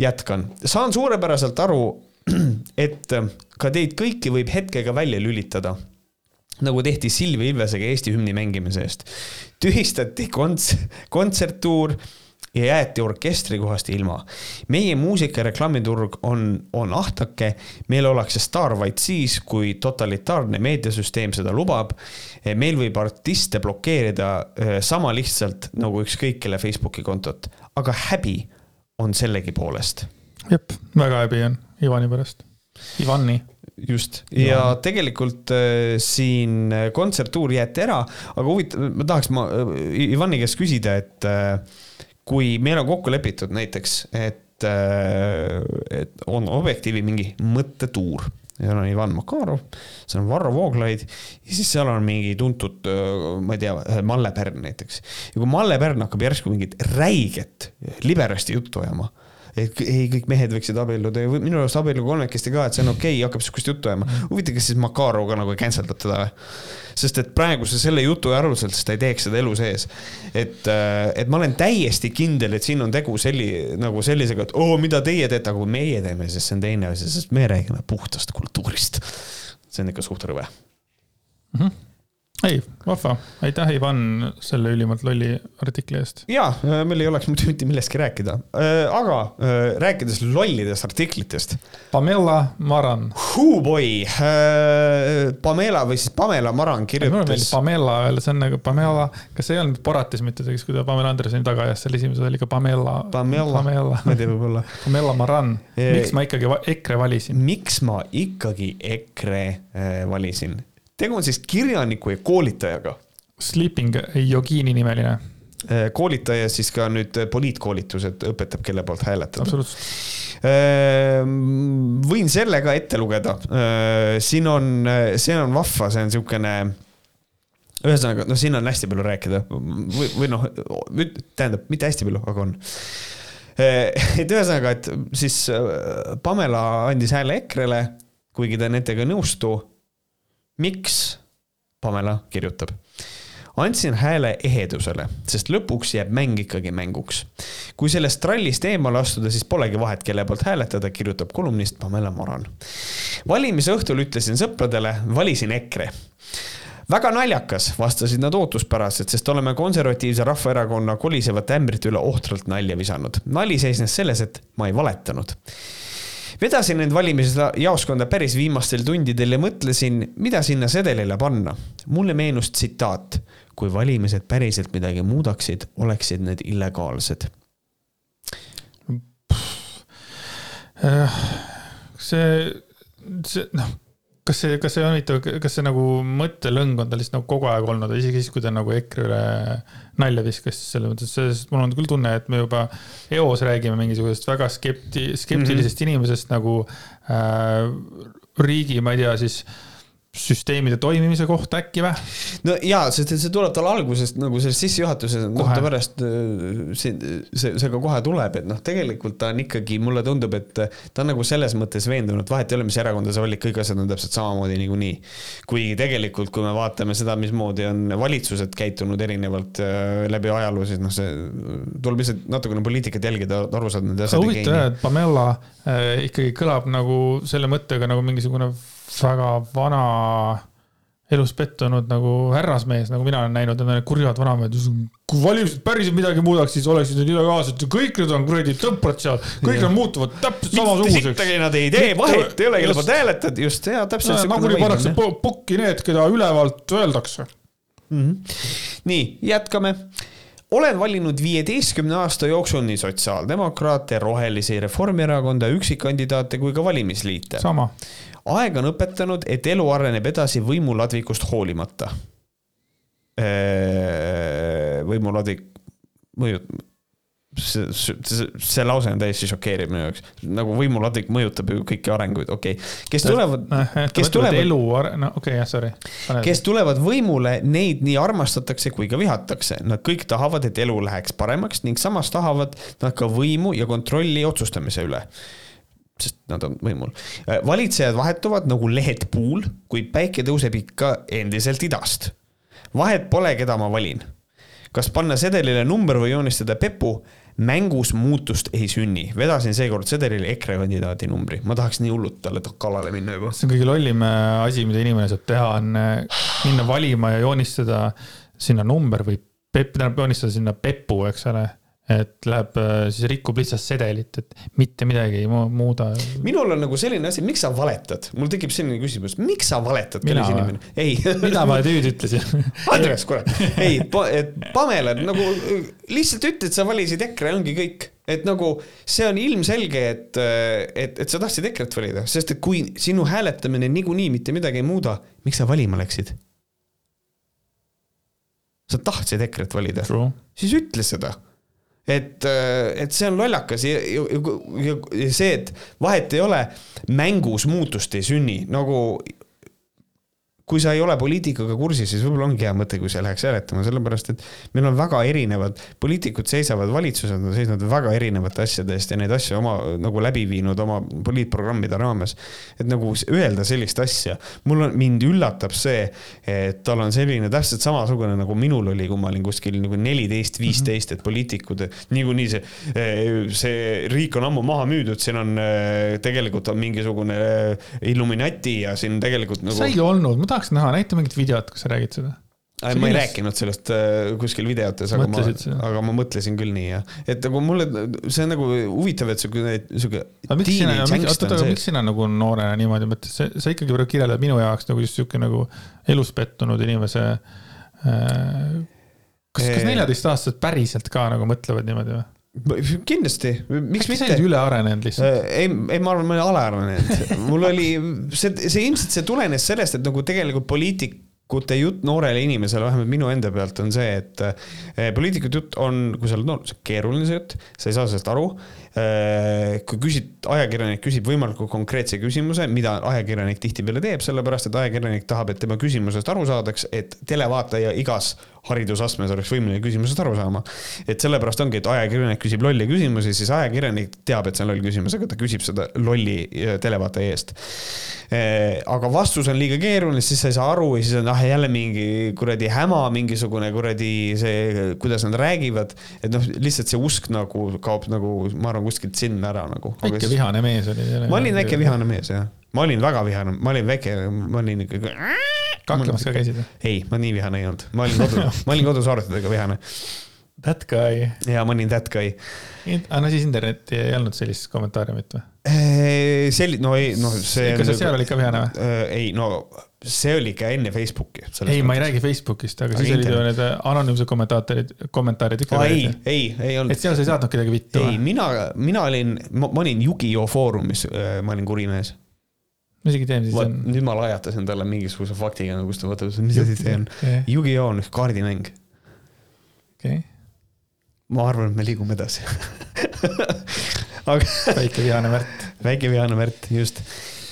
jätkan, saan suurepäraselt aru, et ka teid kõiki võib hetkega välja lülitada nagu tehti Silvia Ilvesega Eesti hümni mängimise eest. tühistati konts-, kontserttuur ja jäeti orkestri kohast ilma. meie muusika reklaamiturg on, on ahtake, meil ollakse staar vaid siis, kui totalitaarne meediasüsteem seda lubab. meil võib artiste blokeerida eh, sama lihtsalt nagu ükskõik kelle Facebooki kontot, aga häbi on sellegipoolest. jep, väga häbi on Ivani pärast, Ivani just, ja tegelikult äh, siin kontserttuur jäeti ära, aga huvitav, ma tahaks ma äh, Ivani käest küsida, et äh, kui meil on kokku lepitud näiteks, et, äh, et on Objektiivi mingi mõttetuur seal on Ivan Makarov, seal on Varro Vooglaid ja siis seal on mingi tuntud, äh, ma ei tea, Malle Pärn näiteks. ja kui Malle Pärn hakkab järsku mingit räiget liberasti juttu ajama et ei, kõik mehed võiksid abielluda ja minu arust abiellu kolmekesti ka, et see on okei okay,, hakkab sihukest juttu ajama. huvitav, kas siis Makarov ka nagu cancel dab teda või? Sest et praeguse selle jutu alusel, siis ta ei teeks seda elu sees. et, äh, et ma olen täiesti kindel, et siin on tegu selli-, nagu sellisega, et oo mida teie teete, aga kui meie teeme, siis see on teine asi, sest me räägime puhtast kultuurist. see on ikka suht rõve mm. -hmm ei, vahva, aitäh, Ivan, selle ülimalt lolli artikli eest. ja, meil ei oleks muidu mitte millestki rääkida, aga rääkides lollidest artiklitest. Pamela Maran. Boy, Pamela või siis Pamela Maran kirjutas. mulle meeldib Pamela öelda, see on nagu Pamela, kas see ei olnud Boratis mitte, kui ta Pamela Andersoni taga ajas, seal esimeses oli ka Pamela. Pamela, Pamela., ma ei tea, võib-olla. Pamela Maran, miks ma ikkagi EKRE valisin? miks ma ikkagi EKRE valisin? Tegu on siis kirjaniku ja koolitajaga. Sleeping Yogini nimeline. Äh, koolitaja siis ka nüüd poliitkoolitused õpetab, kelle poolt hääletada. absoluutselt. Äh, võin selle ka ette lugeda. Äh, siin on, see on vahva, see on niisugune ühesõnaga, no siin on hästi palju rääkida või, või noh, tähendab, mitte hästi palju, aga on. et ühesõnaga, et siis Pamela andis hääle EKRE-le, kuigi ta nendega ei nõustu miks? Pamela kirjutab. andsin hääle ehedusele, sest lõpuks jääb mäng ikkagi mänguks. kui sellest trallist eemale astuda, siis polegi vahet, kelle poolt hääletada, kirjutab kolumnist Pamela Moran. valimise õhtul ütlesin sõpradele, valisin EKRE väga naljakas, vastasid nad ootuspäraselt, sest oleme konservatiivse rahvaerakonna kolisevat ämbrit üle ohtralt nalja visanud. nali seisnes selles, et ma ei valetanud vedasin end valimisjaoskonda päris viimastel tundidel ja mõtlesin, mida sinna sedelile panna. mulle meenus tsitaat. kui valimised päriselt midagi muudaksid, oleksid need illegaalsed. see, see noh kas see, kas see on huvitav, kas see nagu mõttelõng on tal lihtsalt nagu kogu aeg olnud, isegi siis, kui ta nagu EKRE üle nalja viskas, selles mõttes, sest mul on küll tunne, et me juba eos räägime mingisugusest väga skepti-, skeptilisest mm -hmm. inimesest nagu äh, riigi, ma ei tea, siis äh, süsteemide toimimise kohta äkki või? no jaa, sest et see tuleb tal algusest nagu selles sissejuhatuses, noh ta pärast äh, see, see, see ka kohe tuleb, et noh, tegelikult ta on ikkagi, mulle tundub, et ta on nagu selles mõttes veendunud, vahet ei ole, mis erakonda sa valid, kõik asjad on täpselt samamoodi niikuinii. kuigi tegelikult, kui me vaatame seda, mismoodi on valitsused käitunud erinevalt äh, läbi ajaloo, siis noh, see tuleb lihtsalt natukene poliitikat jälgida, aru saada nende asjade. huvitav jah, et Pamela äh, ikkagi kõlab nagu selle mõttega nagu mingisugune väga vana, elus pettunud nagu härrasmees, nagu mina olen näinud, need kurjad vanamehed. kui valimised päriselt midagi muudaks, siis oleksid need illegaalsed ja kõik need on kuradi tõmprad seal, kõik nad muutuvad täpselt samasuguseks. sittagi nad ei tee vahet, ei ole, kelle poolt hääletad, just, jaa, täpselt. nagunii pannakse pukki need, keda ülevalt öeldakse mm. -hmm. nii, jätkame olen valinud viieteistkümne aasta jooksul nii sotsiaaldemokraate, rohelisi, Reformierakonda, üksikkandidaate kui ka valimisliite. Aeg on õpetanud, et elu areneb edasi võimuladvikust hoolimata. võimuladvik, mõju, see, see, see lause on täiesti šokeeriv minu jaoks. nagu võimuladvik mõjutab ju kõiki arenguid, okei okay.. kes tulevad, kes tulevad. elu, no okei okay,, jah, sorry. kes tulevad võimule, neid nii armastatakse kui ka vihatakse. Nad kõik tahavad, et elu läheks paremaks ning samas tahavad nad ka võimu ja kontrolli otsustamise üle sest nad on võimul. Valitsejad vahetuvad nagu lehed puul, kuid päike tõuseb ikka endiselt idast. vahet pole, keda ma valin. kas panna sedelile number või joonistada pepu, mängus muutust ei sünni. vedasin seekord sedelile EKRE kandidaadi numbri, ma tahaks nii hullult talle kallale minna juba. see on kõige lollim äh, asi, mida inimene saab teha, on äh, minna valima ja joonistada sinna number või pep, tähendab joonistada sinna pepu, eks ole et läheb, äh, siis rikub lihtsalt sedelit, et mitte midagi ei muuda. minul on nagu selline asi, miks sa valetad, mul tekib selline küsimus, miks sa valetad, kallis inimene? ei. mida ma nüüd ütlesin Andres, kurat, ei, et Pamela nagu lihtsalt ütle, et sa valisid EKRE, ongi kõik. et nagu see on ilmselge, et, et, et sa tahtsid EKRE-t valida, sest et kui sinu hääletamine niikuinii mitte midagi ei muuda, miks sa valima läksid? sa tahtsid EKRE-t valida, siis ütle seda et, äh, et see on lollakas ja, ja, ja see, et vahet ei ole, mängus muutust ei sünni, nagu kui sa ei ole poliitikaga kursis, siis võib-olla ongi hea mõte, kui sa läheks hääletama, sellepärast et meil on väga erinevad, poliitikud seisavad, valitsused on seisnud väga erinevate asjade eest ja neid asju oma nagu läbi viinud oma poliitprogrammide raames. et nagu öelda sellist asja, mul on, mind üllatab see, et tal on selline täpselt samasugune nagu minul oli, kui ma olin kuskil nagu neliteist, viisteist, et poliitikud, niikuinii see, see riik on ammu maha müüdud, siin on tegelikult on mingisugune Illuminati ja siin tegelikult nagu. sa ei olnud, ma tahaks näha, näita mingit videot, kus sa räägid seda. Ei, ma ei rääkinud sellest äh, kuskil videotes, aga ma, aga ma mõtlesin küll nii jah, et nagu mulle, see on nagu huvitav, et siuke. aga miks sina, oota, aga miks sina nagu noorena niimoodi mõtled, sa, sa ikkagi praegu kirjeldad minu jaoks nagu just siuke nagu elus pettunud inimese äh,. kas, kas neljateistaastased päriselt ka nagu mõtlevad niimoodi või? Kindlasti, miks mitte. üle arenenud lihtsalt? Äh, ei, ei, ma arvan, ma olen alaarenenud. mul oli, see, see ilmselt see tulenes sellest, et nagu tegelikult poliitik poliitikute jutt noorele inimesele, vähemalt minu enda pealt on see, et eh, poliitikute jutt on, kui sa oled noor, see on keeruline see jutt, sa ei saa sellest aru. Eh, kui küsid, ajakirjanik küsib võimalikult konkreetse küsimuse, mida ajakirjanik tihtipeale teeb, sellepärast et ajakirjanik tahab, et tema küsimusest aru saadaks, et televaataja igas haridusastmes oleks võimeline küsimusest aru saama. et sellepärast ongi, et ajakirjanik küsib lolli küsimusi, siis ajakirjanik teab, et see on loll küsimus, aga ta küsib seda lolli äh, televaataja eest. Äh, aga vastus on liiga keeruline, siis sa ei saa aru ja siis on ah jälle mingi kuradi häma, mingisugune kuradi see, kuidas nad räägivad. et noh, lihtsalt see usk nagu kaob nagu, ma arvan, kuskilt sinna ära nagu. väike vihane mees oli. ma olin väike vihane mees jah, ma olin väga vihane, ma olin väike, ma olin ikkagi kaklemas ka käisid või? ei, ma nii vihane ei olnud, ma olin kodus ma olin kodus arvutitega vihane. That guy. ja ma olin that guy. aga no siis internetti ei olnud sellist kommentaariumit või? Selli-, no ei, noh, see. kas seal olid ka vihane või? ei, no see oli ikka enne Facebooki. ei, ma ei räägi Facebookist, aga, siis olid ju need anonüümsed kommentaatorid, kommentaarid ikka. ei, ei, ei olnud. et seal sa ei saatnud kedagi vittu? ei, mina, mina olin, ma olin Yugi-Oh foorumis, ma olin kuri mees ma isegi tean, siis on. nüüd ma lajatasin talle mingisuguse faktiga, kus ta vaatab, mis asi see on. Yu-Gi-Oh on üks kaardimäng. okei okay.. ma arvan, et me liigume edasi aga. väike vihane Märt. väike vihane Märt, just.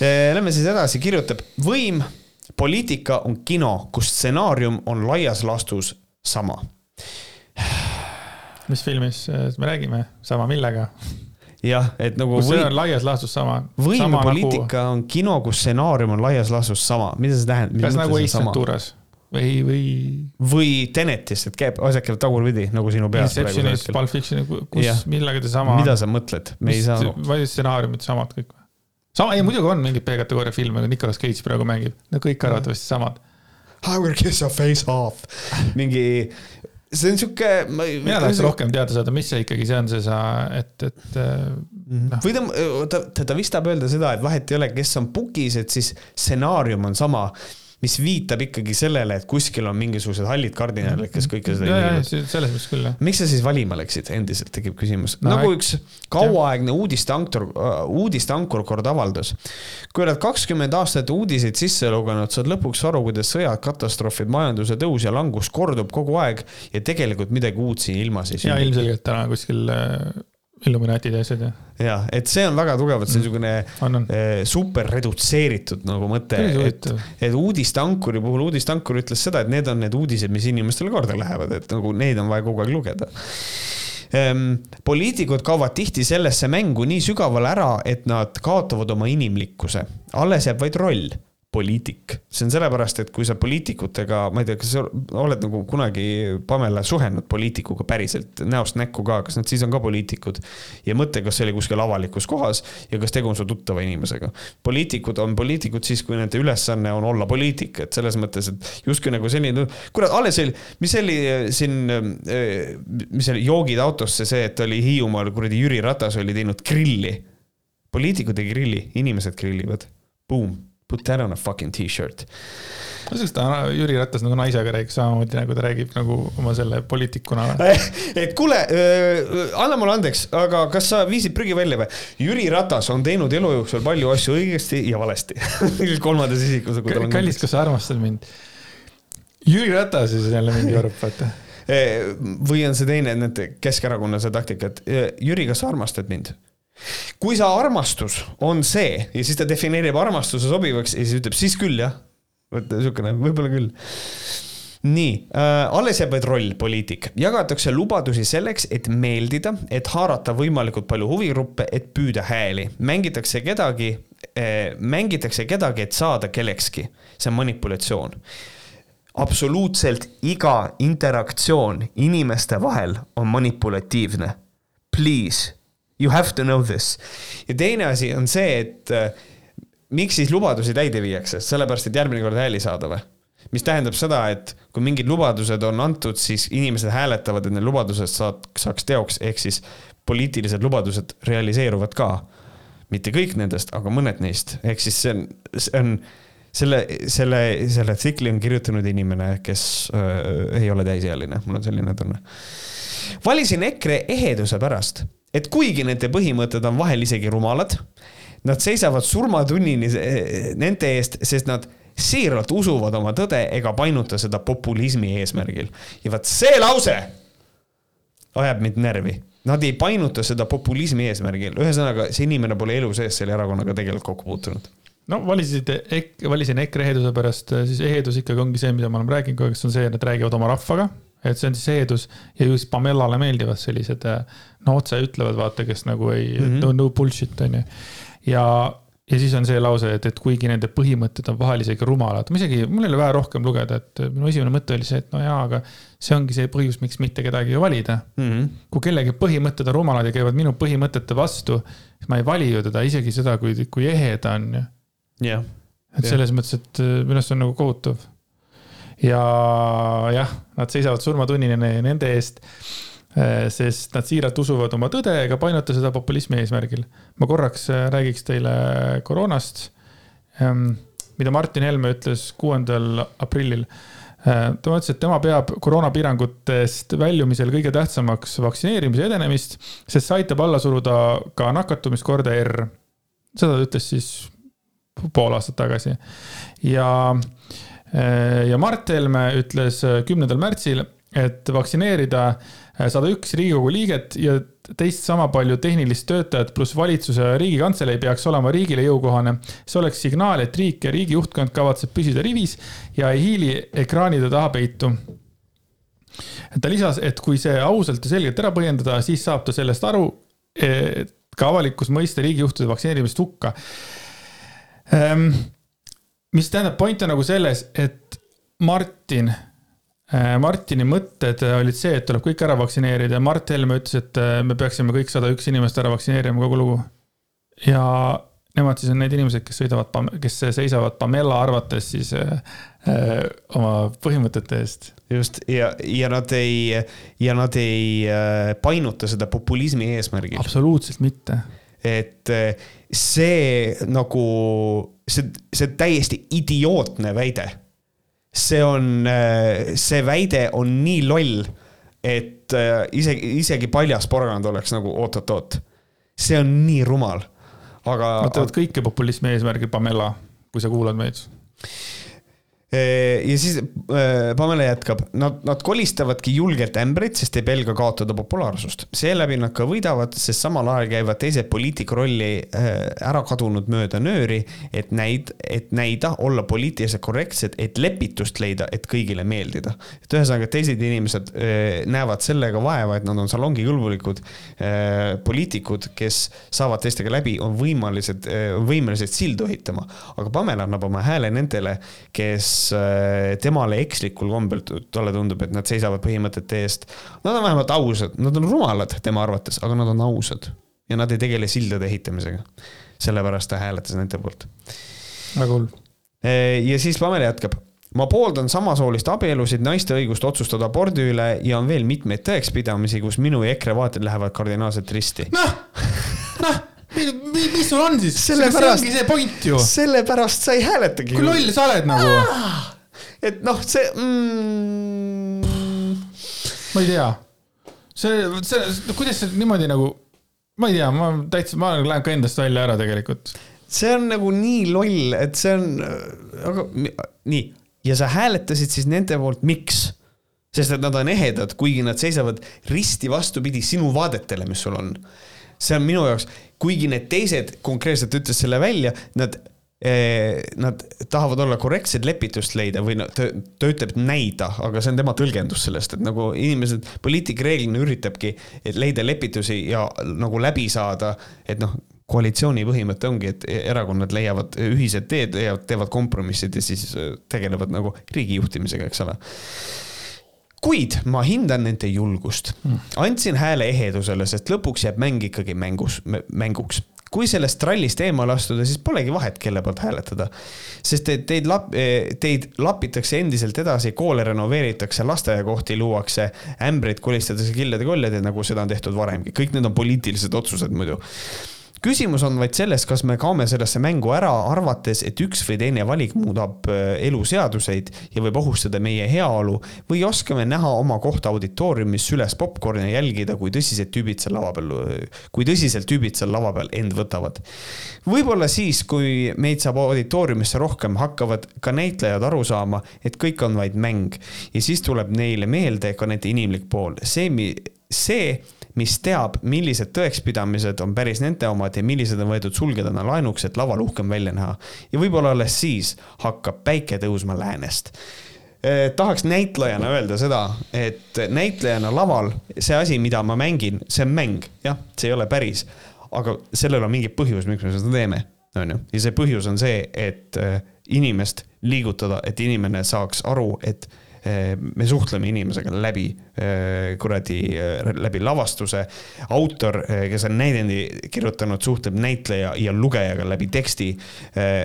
Eh, lähme siis edasi, kirjutab võim, poliitika on kino, kus stsenaarium on laias laastus sama. mis filmis me räägime, sama millega? jah, et nagu. kus see on laias laastus sama. võimepoliitika nagu... on kino, kus stsenaarium on laias laastus sama, mida see tähendab? kas nagu Ace Venturas või, või? või Tenetis, et käib, asjad käivad tagurpidi nagu sinu peas. Inceptionis, Pulp Fictionis, kus, millega ta sama. mida sa mõtled, me ei saa. vaid stsenaariumid samad kõik või? sama, ei muidugi on mingeid B-kategooria filme, Nicolas Cage praegu mängib, no kõik arvatavasti samad. I will kiss your face off, mingi see on sihuke. mina tahaks see... rohkem teada saada, mis see ikkagi see on, see sa, et, et no.. või ta, ta, ta vist tahab öelda seda, et vahet ei ole, kes on pukis, et siis stsenaarium on sama mis viitab ikkagi sellele, et kuskil on mingisugused hallid kardinaalid, kes kõike seda juhivad. selles mõttes küll, jah. miks sa siis valima läksid, endiselt tekib küsimus no,. nagu üks kauaaegne uudisteankur, uh, uudisteankur kord avaldas. kui oled kakskümmend aastat uudiseid sisse lugenud, saad lõpuks aru, kuidas sõjad, katastroofid, majanduse tõus ja langus kordub kogu aeg ja tegelikult midagi uut siin ilmas ei sünni. ja ilmselgelt täna kuskil Illuminatid ja asjad ja. ja, et see on väga tugevalt mm. niisugune mm. Eh, super redutseeritud nagu mõte, et, et uudisteankuri puhul, uudisteankur ütles seda, et need on need uudised, mis inimestele korda lähevad, et nagu neid on vaja kogu aeg lugeda ehm,. poliitikud kaovad tihti sellesse mängu nii sügavale ära, et nad kaotavad oma inimlikkuse, alles jääb vaid roll poliitik. see on sellepärast, et kui sa poliitikutega, ma ei tea, kas sa oled nagu kunagi, Pamela, suhelnud poliitikuga päriselt näost näkku ka, kas nad siis on ka poliitikud? ja mõtle, kas see oli kuskil avalikus kohas ja kas tegu on su tuttava inimesega. poliitikud on poliitikud siis, kui nende ülesanne on olla poliitik, et selles mõttes, et justkui nagu selline, kurat, alles oli, mis oli äh, siin, äh, mis oli, joogid autosse, see, et oli Hiiumaal kuradi Jüri Ratas oli teinud grilli. poliitikud ei grilli, inimesed grillivad. Boom Put that on a fucking t-shirt. ma ütleks, ta Jüri Ratas nagu naisega räägib samamoodi nagu ta räägib nagu oma selle poliitikuna et kuule äh,, anna mulle andeks, aga kas sa viisid prügi välja või? Jüri Ratas on teinud elu jooksul palju asju õigesti ja valesti kolmandas isikus. kallis, kas sa armastad mind? Jüri Ratas siis jälle mingi orb, vaata või on see teine, need Keskerakonna see taktika, et Jüri, kas sa armastad mind? Kui sa armastus on see ja siis ta defineerib armastuse sobivaks ja siis ütleb siis küll jah. vot niisugune, võib-olla küll. nii äh,, alles jääb vaid roll, poliitik. jagatakse lubadusi selleks, et meeldida, et haarata võimalikult palju huvigruppe, et püüda hääli. mängitakse kedagi äh,, mängitakse kedagi, et saada kellekski. see on manipulatsioon absoluutselt iga interaktsioon inimeste vahel on manipulatiivne. Please You have to know this. ja teine asi on see, et äh, miks siis lubadusi täide viiakse, sellepärast et järgmine kord hääli saada või? mis tähendab seda, et kui mingid lubadused on antud, siis inimesed hääletavad, et need lubadused saad, saaks teoks, ehk siis poliitilised lubadused realiseeruvad ka. mitte kõik nendest, aga mõned neist, ehk siis see on, see on selle, selle, selle tsikli on kirjutanud inimene, kes äh, ei ole täisealine, mul on selline tunne. valisin EKRE eheduse pärast, et kuigi nende põhimõtted on vahel isegi rumalad, nad seisavad surmatunnini nende eest, sest nad siiralt usuvad oma tõde ega painuta seda populismi eesmärgil. ja vot see lause ajab mind närvi. Nad ei painuta seda populismi eesmärgil, ühesõnaga see inimene pole elu sees selle erakonnaga tegelikult kokku puutunud no valisid ek-, valisin EKRE eheduse pärast, siis ehedus ikkagi ongi see, mida me oleme rääkinud kogu aeg, see on see, et nad räägivad oma rahvaga. Et see on siis ehedus ja just Pamellale meeldivad sellised, no otse ütlevad, vaata, kes nagu ei mm, -hmm. no, no bullshit on ju. ja, ja siis on see lause, et, et kuigi nende põhimõtted on vahel isegi rumalad, ma isegi, mul oli vaja rohkem lugeda, et minu esimene mõte oli see, et no jaa, aga see ongi see põhjus, miks mitte kedagi valida mm. -hmm. kui kellegi põhimõtted on rumalad ja käivad minu põhimõtete vastu, siis ma ei vali ju teda isegi seda, kui, kui ehe ta on ju jah. et selles mõttes, et äh, minu arust see on nagu kohutav. Ja jah, nad seisavad surmatunnini nende eest, äh, sest nad siiralt usuvad oma tõde ega painuta seda populismi eesmärgil. ma korraks äh, räägiks teile koroonast, ähm, mida Martin Helme ütles kuuendal aprillil ta ütles, et tema peab koroonapiirangutest väljumisel kõige tähtsamaks vaktsineerimise edenemist, sest see aitab alla suruda ka nakatumiskordaja R. seda ta ütles siis pool aastat tagasi. ja, eh, ja Mart Helme ütles eh, kümnendal märtsil, et vaktsineerida eh, sada üks Riigikogu liiget ja teist sama palju tehnilist töötajat pluss valitsuse ja riigikantselei peaks olema riigile jõukohane. see oleks signaal, et riik ja riigi juhtkond kavatseb püsida rivis ja ei hiili ekraanide taha peitu ta lisas, et kui see ausalt ja selgelt ära põhjendada, siis saab ta sellest aru, ka avalikkus mõista riigijuhtide vaktsineerimist hukka Ehm, mis tähendab, point on nagu selles, et Martin, äh, Martini mõtted olid see, et tuleb kõik ära vaktsineerida ja Mart Helme ütles, et äh, me peaksime kõik sada üks inimest ära vaktsineerima, kogu lugu. ja nemad siis on need inimesed, kes sõidavad, kes seisavad Pamela arvates siis äh, äh, oma põhimõtete eest. just ja, ja nad ei, ja nad ei äh, painuta seda populismi eesmärgil. absoluutselt mitte. Et äh, see nagu, see, see täiesti idiootne väide. see on, see väide on nii loll, et äh, isegi, isegi paljas porgand oleks nagu oot-oot-oot. see on nii rumal, aga. Nad teevad kõike populismi eesmärgil, Pamela, kui sa kuulad meid ja siis äh, Pamela jätkab, nad, nad kolistavadki julgelt ämbreid, sest ei pelga kaotada populaarsust. seeläbi nad ka võidavad, sest samal ajal käivad teised poliitiku rolli äh, ära kadunud mööda nööri, et näid-, et näida, olla poliitiliselt korrektsed, et lepitust leida, et kõigile meeldida. et ühesõnaga, teised inimesed äh, näevad sellega vaeva, et nad on salongikõlbulikud poliitikud, kes saavad teistega läbi, on võimelised, võimelised sildu ehitama. aga Pamela annab oma hääle nendele, kes temale ekslikul kombel, talle tundub, et nad seisavad põhimõtete eest. Nad on vähemalt ausad, nad on rumalad tema arvates, aga nad on ausad ja nad ei tegele sildade ehitamisega. sellepärast ta hääletas nende poolt. väga hull. Äh, ja siis Pamela jätkab ma pooldan samasoolist abielusid, naiste õigust otsustada abordi üle ja on veel mitmeid tõekspidamisi, kus minu ja EKRE vaated lähevad kardinaalselt risti. noh, noh mis sul on siis? sellepärast, see ongi see point ju. sellepärast sa ei hääletagi. kui loll sa oled nagu. et noh, see mm.... ma ei tea, see, see, kuidas see niimoodi nagu, ma ei tea, ma täitsa, ma lähen ka endast välja ära tegelikult. see on nagu nii loll, et see on, aga nii, ja sa hääletasid siis nende poolt, miks? sest et nad on ehedad, kuigi nad seisavad risti vastupidi sinu vaadetele, mis sul on see on minu jaoks, kuigi need teised konkreetselt ütles selle välja, nad eh, Nad tahavad olla korrektsed, lepitust leida või no ta, ta ütleb näida, aga see on tema tõlgendus sellest, et nagu inimesed, poliitik reeglina üritabki leida lepitusi ja nagu läbi saada, et noh, koalitsiooni põhimõte ongi, et erakonnad leiavad ühised teed, leiavad, teevad kompromissid ja siis tegelevad nagu riigi juhtimisega, eks ole kuid ma hindan nende julgust. andsin hääle ehedusele, sest lõpuks jääb mäng ikkagi mängus, mänguks. kui sellest trallist eemale astuda, siis polegi vahet, kelle poolt hääletada. sest et teid lap-, teid lapitakse endiselt edasi, koole renoveeritakse, lasteaiakohti luuakse, ämbreid kolistatakse killede-koljede, nagu seda on tehtud varemgi, kõik need on poliitilised otsused muidu küsimus on vaid selles, kas me kaome sellesse mängu ära, arvates, et üks või teine valik muudab äh, elu seaduseid ja võib ohustada meie heaolu või oskame näha oma kohta auditooriumis süles popkorni ja jälgida, kui tõsised tüübid seal lava peal, kui tõsiselt tüübid seal lava peal end võtavad. võib-olla siis, kui meid saab auditooriumisse rohkem, hakkavad ka näitlejad aru saama, et kõik on vaid mäng ja siis tuleb neile meelde ka nende inimlik pool, see, see mis teab, millised tõekspidamised on päris nende omad ja millised on võetud sulgedena laenuks, et laval uhkem välja näha. ja võib-olla alles siis hakkab päike tõusma läänest. Eh, tahaks näitlejana öelda seda, et näitlejana laval see asi, mida ma mängin, see on mäng, jah, see ei ole päris, aga sellel on mingi põhjus, miks me seda teeme, on ju, ja see põhjus on see, et eh, inimest liigutada, et inimene saaks aru, et me suhtleme inimesega läbi eh, kuradi, eh, läbi lavastuse. autor, kes on näidendi kirjutanud, suhtleb näitleja ja lugejaga läbi teksti.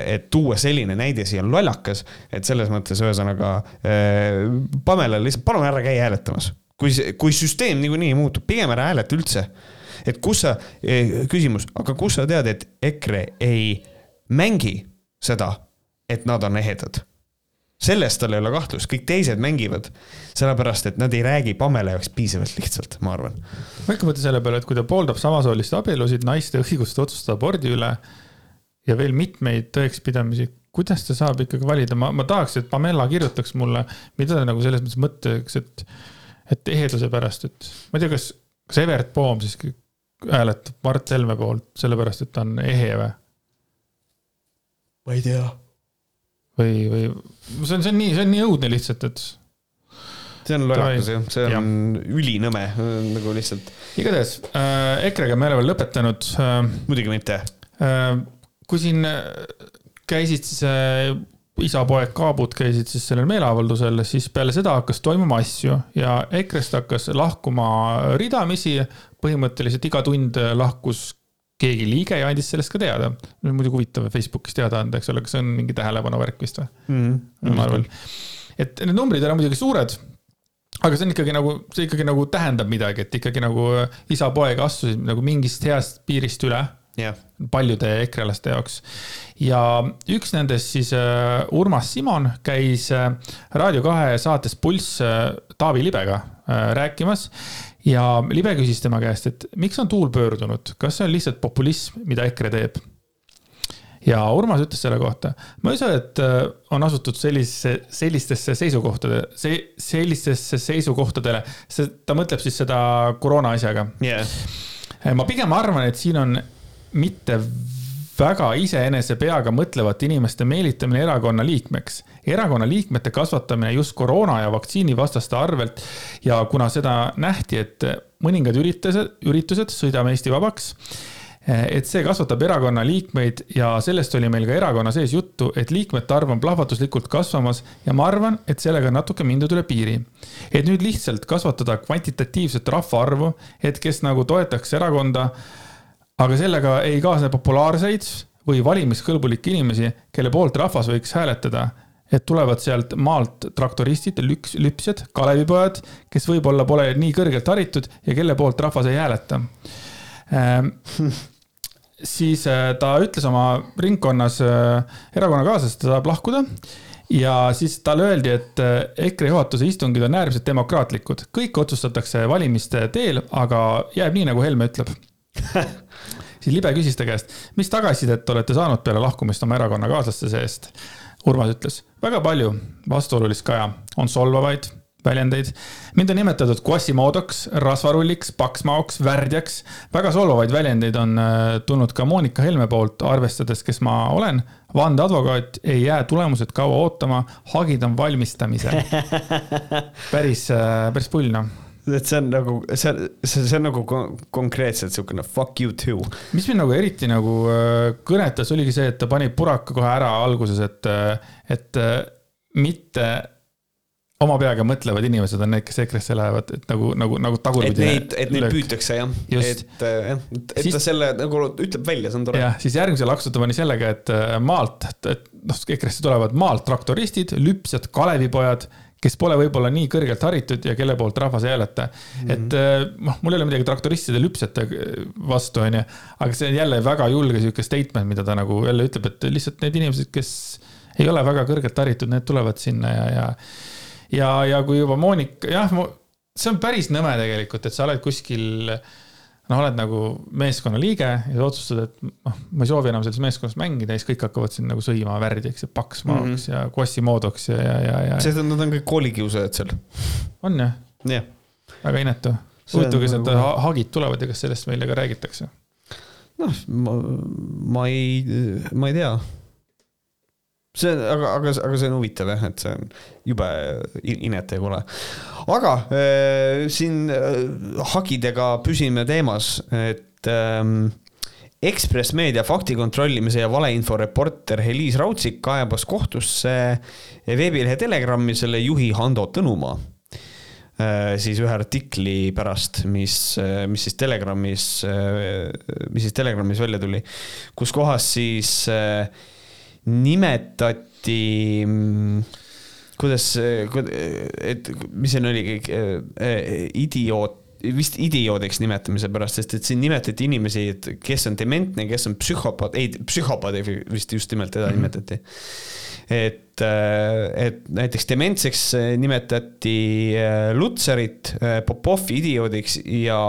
et tuua selline näide siia on lollakas, et selles mõttes ühesõnaga Pamela lihtsalt palun ära käi hääletamas. kui, kui süsteem niikuinii muutub, pigem ära hääleta üldse et kus sa, küsimus, aga kust sa tead, et EKRE ei mängi seda, et nad on ehedad selles tal ei ole kahtlust, kõik teised mängivad, sellepärast et nad ei räägi Pamela jaoks piisavalt lihtsalt, ma arvan. ma ikka mõtlen selle peale, et kui ta pooldab samasooliste abielusid, naiste õigust otsustada abordi üle ja veel mitmeid tõekspidamisi, kuidas ta saab ikkagi valida, ma, ma tahaks, et Pamela kirjutaks mulle, mida ta nagu selles mõttes mõtleks, et, et eheduse pärast, et ma ei tea, kas, kas Evert Poom siis hääletab Mart Helme poolt sellepärast, et ta on ehe või? ma ei tea või, või see on, see on nii, see on nii õudne lihtsalt, et. see on lollakas jah, see on ja. ülinõme nagu lihtsalt. igatahes äh, EKRE-ga me ei ole veel lõpetanud äh,. muidugi mitte äh,. kui siin äh, käisid siis äh, isa-poeg Kaabud käisid siis sellel meeleavaldusel, siis peale seda hakkas toimuma asju ja EKRE-st hakkas lahkuma ridamisi. põhimõtteliselt iga tund lahkus keegi liige ja andis sellest ka teada. muidugi huvitav Facebookis teada anda, eks ole, kas see on mingi tähelepanu värk vist või mm? -hmm. ma arvan, et need numbrid ei ole muidugi suured. aga see on ikkagi nagu, see ikkagi nagu tähendab midagi, et ikkagi nagu isa-poeg astusid nagu mingist heast piirist üle yeah. paljude ekrelaste jaoks. ja üks nendest siis uh, Urmas Simon käis uh, Raadio kahe saates Pulss Taavi Libega rääkimas ja Libe küsis tema käest, et miks on tuul pöördunud, kas see on lihtsalt populism, mida EKRE teeb? ja Urmas ütles selle kohta, ma ei usu, et äh, on asutud sellise, sellistesse seisukohtade, see, sellistesse seisukohtadele, see, ta mõtleb siis seda koroona asjaga. Yeah.. ma pigem arvan, et siin on mitte väga iseenese peaga mõtlevate inimeste meelitamine erakonna liikmeks. erakonna liikmete kasvatamine just koroona ja vaktsiinivastaste arvelt ja kuna seda nähti, et mõningad üritused, üritused Sõidame Eesti vabaks et see kasvatab erakonna liikmeid ja sellest oli meil ka erakonna sees juttu, et liikmete arv on plahvatuslikult kasvamas ja ma arvan, et sellega on natuke mindud üle piiri. et nüüd lihtsalt kasvatada kvantitatiivset rahvaarvu, et kes nagu toetaks erakonda aga sellega ei kaasne populaarseid või valimiskõlbulikke inimesi, kelle poolt rahvas võiks hääletada. et tulevad sealt maalt traktoristid, lüks, lüpsjad, Kalevipojad, kes võib-olla pole nii kõrgelt haritud ja kelle poolt rahvas ei hääleta. Ähm, siis äh, ta ütles oma ringkonnas äh, erakonnakaaslasest, ta tahab lahkuda. Ja siis talle öeldi, et äh, EKRE juhatuse istungid on äärmiselt demokraatlikud, kõik otsustatakse valimiste teel, aga jääb nii, nagu Helme ütleb siis Libe küsis ta käest, mis tagasisidet olete saanud peale lahkumist oma erakonnakaaslaste seest? Urmas ütles, väga palju vastuolulist kaja, on solvavaid väljendeid. mind on nimetatud Quasimodoks, rasvarulliks, paksmaoks, värdjaks. väga solvavaid väljendeid on äh, tulnud ka Monika Helme poolt, arvestades, kes ma olen. vandeadvokaat ei jää tulemused kaua ootama, hagid on valmistamisel. päris, äh, päris pull noh et see on nagu, see, see, see on nagu konkreetselt niisugune fuck you too. mis mind nagu eriti nagu äh, kõnetas, oligi see, et ta pani puraka kohe ära alguses, et, äh, et äh, mitte oma peaga mõtlevad inimesed on need, kes EKRE-sse lähevad, et nagu, nagu, nagu et tagurpidi. neid, et neid püütakse jah, et et, et Siis- ta selle nagu ütleb välja, see on tore. jah, siis järgmisel laksutab oli sellega, et maalt, et noh, EKRE-sse tulevad maalt traktoristid, lüpsjad, Kalevipojad, kes pole võib-olla nii kõrgelt haritud ja kelle poolt rahvas ei hääleta mm. -hmm. et äh, noh, mul ei ole midagi traktoristide, lüpsjate vastu, onju, aga see on jälle väga julge sihuke statement, mida ta nagu jälle ütleb, et lihtsalt need inimesed, kes ei ole väga kõrgelt haritud, need tulevad sinna ja, ja ja, ja kui juba Monika, jah, see on päris nõme tegelikult, et sa oled kuskil noh, oled nagu meeskonna liige ja otsustad, et noh, ma ei soovi enam selles meeskonnas mängida ja siis kõik hakkavad sind nagu sõima värdiks ja paksmaaks mm -hmm. ja Quasimodoks ja, ja, ja, ja sest nad on kõik koolikiusajad seal. on jah, jah. väga inetu. Huvitav, kas need nagu- ha- hagid tulevad ja kas sellest meile ka räägitakse? noh, ma, ma ei, ma ei tea. See aga, aga, aga see on huvitav jah, et see on jube i- inetu ja kole. aga äh, siin äh, hagidega püsime teemas, et ähm, Ekspress Meedia fakti kontrollimise ja valeinfo reporter Heliis Raudsik kaebas kohtusse veebilehe Telegrami selle juhi Hando Tõnumaa äh, siis ühe artikli pärast, mis, mis siis Telegramis, mis siis Telegramis välja tuli, kus kohas siis äh, nimetati, kuidas, et mis see oli, idioot, vist idioodiks nimetamise pärast, sest et siin nimetati inimesi, et kes on dementne, kes on psühhopaat, ei psühhopaadi vist just nimelt teda nimetati et, et näiteks dementseks nimetati äh, Lutserit, Popovi idioodiks ja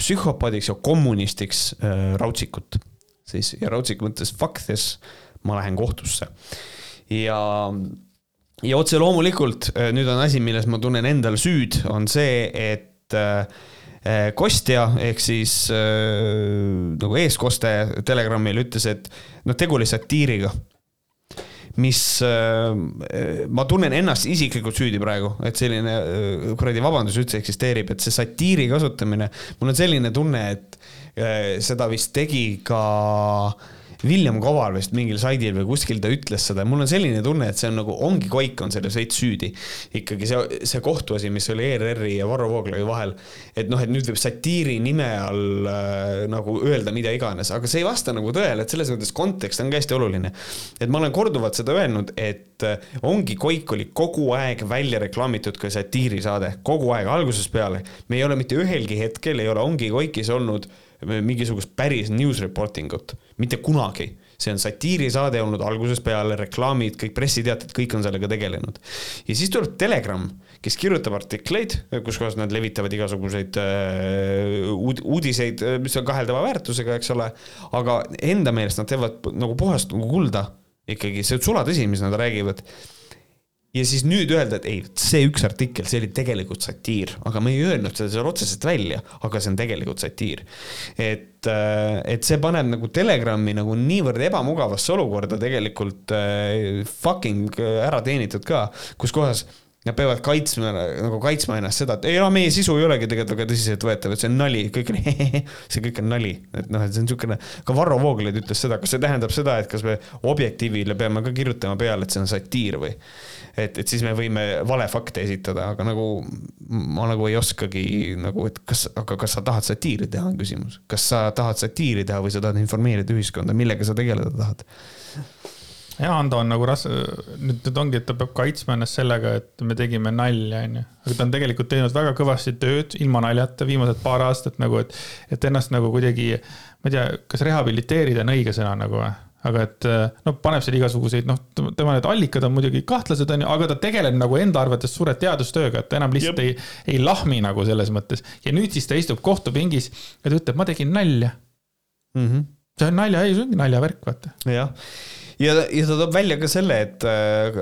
psühhopaadiks ja kommunistiks äh, Raudsikut. siis ja Raudsik mõtles fuck this, ma lähen kohtusse. ja, ja otse loomulikult äh, nüüd on asi, milles ma tunnen endal süüd, on see, et äh, Kostja ehk siis äh, nagu eeskoste Telegramil ütles, et noh, tegu oli satiiriga mis äh, ma tunnen ennast isiklikult süüdi praegu, et selline äh, kuradi vabandus üldse eksisteerib, et see satiiri kasutamine, mul on selline tunne, et äh, seda vist tegi ka William Kovar vist mingil saidil või kuskil ta ütles seda, mul on selline tunne, et see on nagu, ongi Koik on selles veits süüdi. ikkagi see, see kohtuasi, mis oli ERR-i ja Varro Vooglaiu vahel, et noh, et nüüd võib satiiri nime all äh, nagu öelda mida iganes, aga see ei vasta nagu tõele, et selles mõttes kontekst on ka hästi oluline. et ma olen korduvalt seda öelnud, et äh, ongi Koik oli kogu aeg välja reklaamitud kui satiirisaade, kogu aeg algusest peale. me ei ole mitte ühelgi hetkel ei ole Ongi Koikis olnud mingisugust päris news reporting ut, mitte kunagi. see on satiirisaade olnud algusest peale, reklaamid, kõik pressiteated, kõik on sellega tegelenud. ja siis tuleb Telegram, kes kirjutab artikleid, kus kohas nad levitavad igasuguseid äh, uud- uudiseid, mis on kaheldava väärtusega, eks ole. aga enda meelest nad teevad nagu puhast nagu kulda ikkagi, see on sulatõsi, mis nad räägivad ja siis nüüd öelda, et ei, see üks artikkel, see oli tegelikult satiir, aga me ei öelnud seda seal otseselt välja, aga see on tegelikult satiir. et, et see paneb nagu Telegrami nagu niivõrd ebamugavasse olukorda tegelikult äh, fucking ära teenitud ka, kus kohas Nad peavad kaitsma nagu kaitsma ennast seda, et ei no meie sisu ei olegi tegelikult väga tõsiseltvõetav, et see on nali, kõik on see kõik on nali, et noh, et see on niisugune, ka Varro Vooglaid ütles seda, kas see tähendab seda, et kas me Objektiivile peame ka kirjutama peale, et see on satiir või et, et siis me võime valefakte esitada, aga nagu ma nagu ei oskagi nagu, et kas, aga kas sa tahad satiiri teha, on küsimus. kas sa tahad satiiri teha või sa tahad informeerida ühiskonda, millega sa tegeleda tahad? ja Ando on nagu ras-, nüüd, nüüd ongi, et ta peab kaitsma ennast sellega, et me tegime nalja, onju. aga ta on tegelikult teinud väga kõvasti tööd ilma naljata viimased paar aastat nagu, et, et ennast nagu kuidagi, ma ei tea, kas rehabiliteerida on õige sõna nagu või? Aga et noh, paneb seal igasuguseid, noh, tema need allikad on muidugi kahtlased, onju, aga ta tegeleb nagu enda arvates suure teadustööga, et ta enam lihtsalt ei, ei lahmi nagu selles mõttes. ja nüüd siis ta istub kohtupingis ja ta ütleb, ma tegin nalja. mm. -hmm. see on nalja, ei, see ongi naljavärk, vaata. jah, ja, ja ta toob välja ka selle, et äh,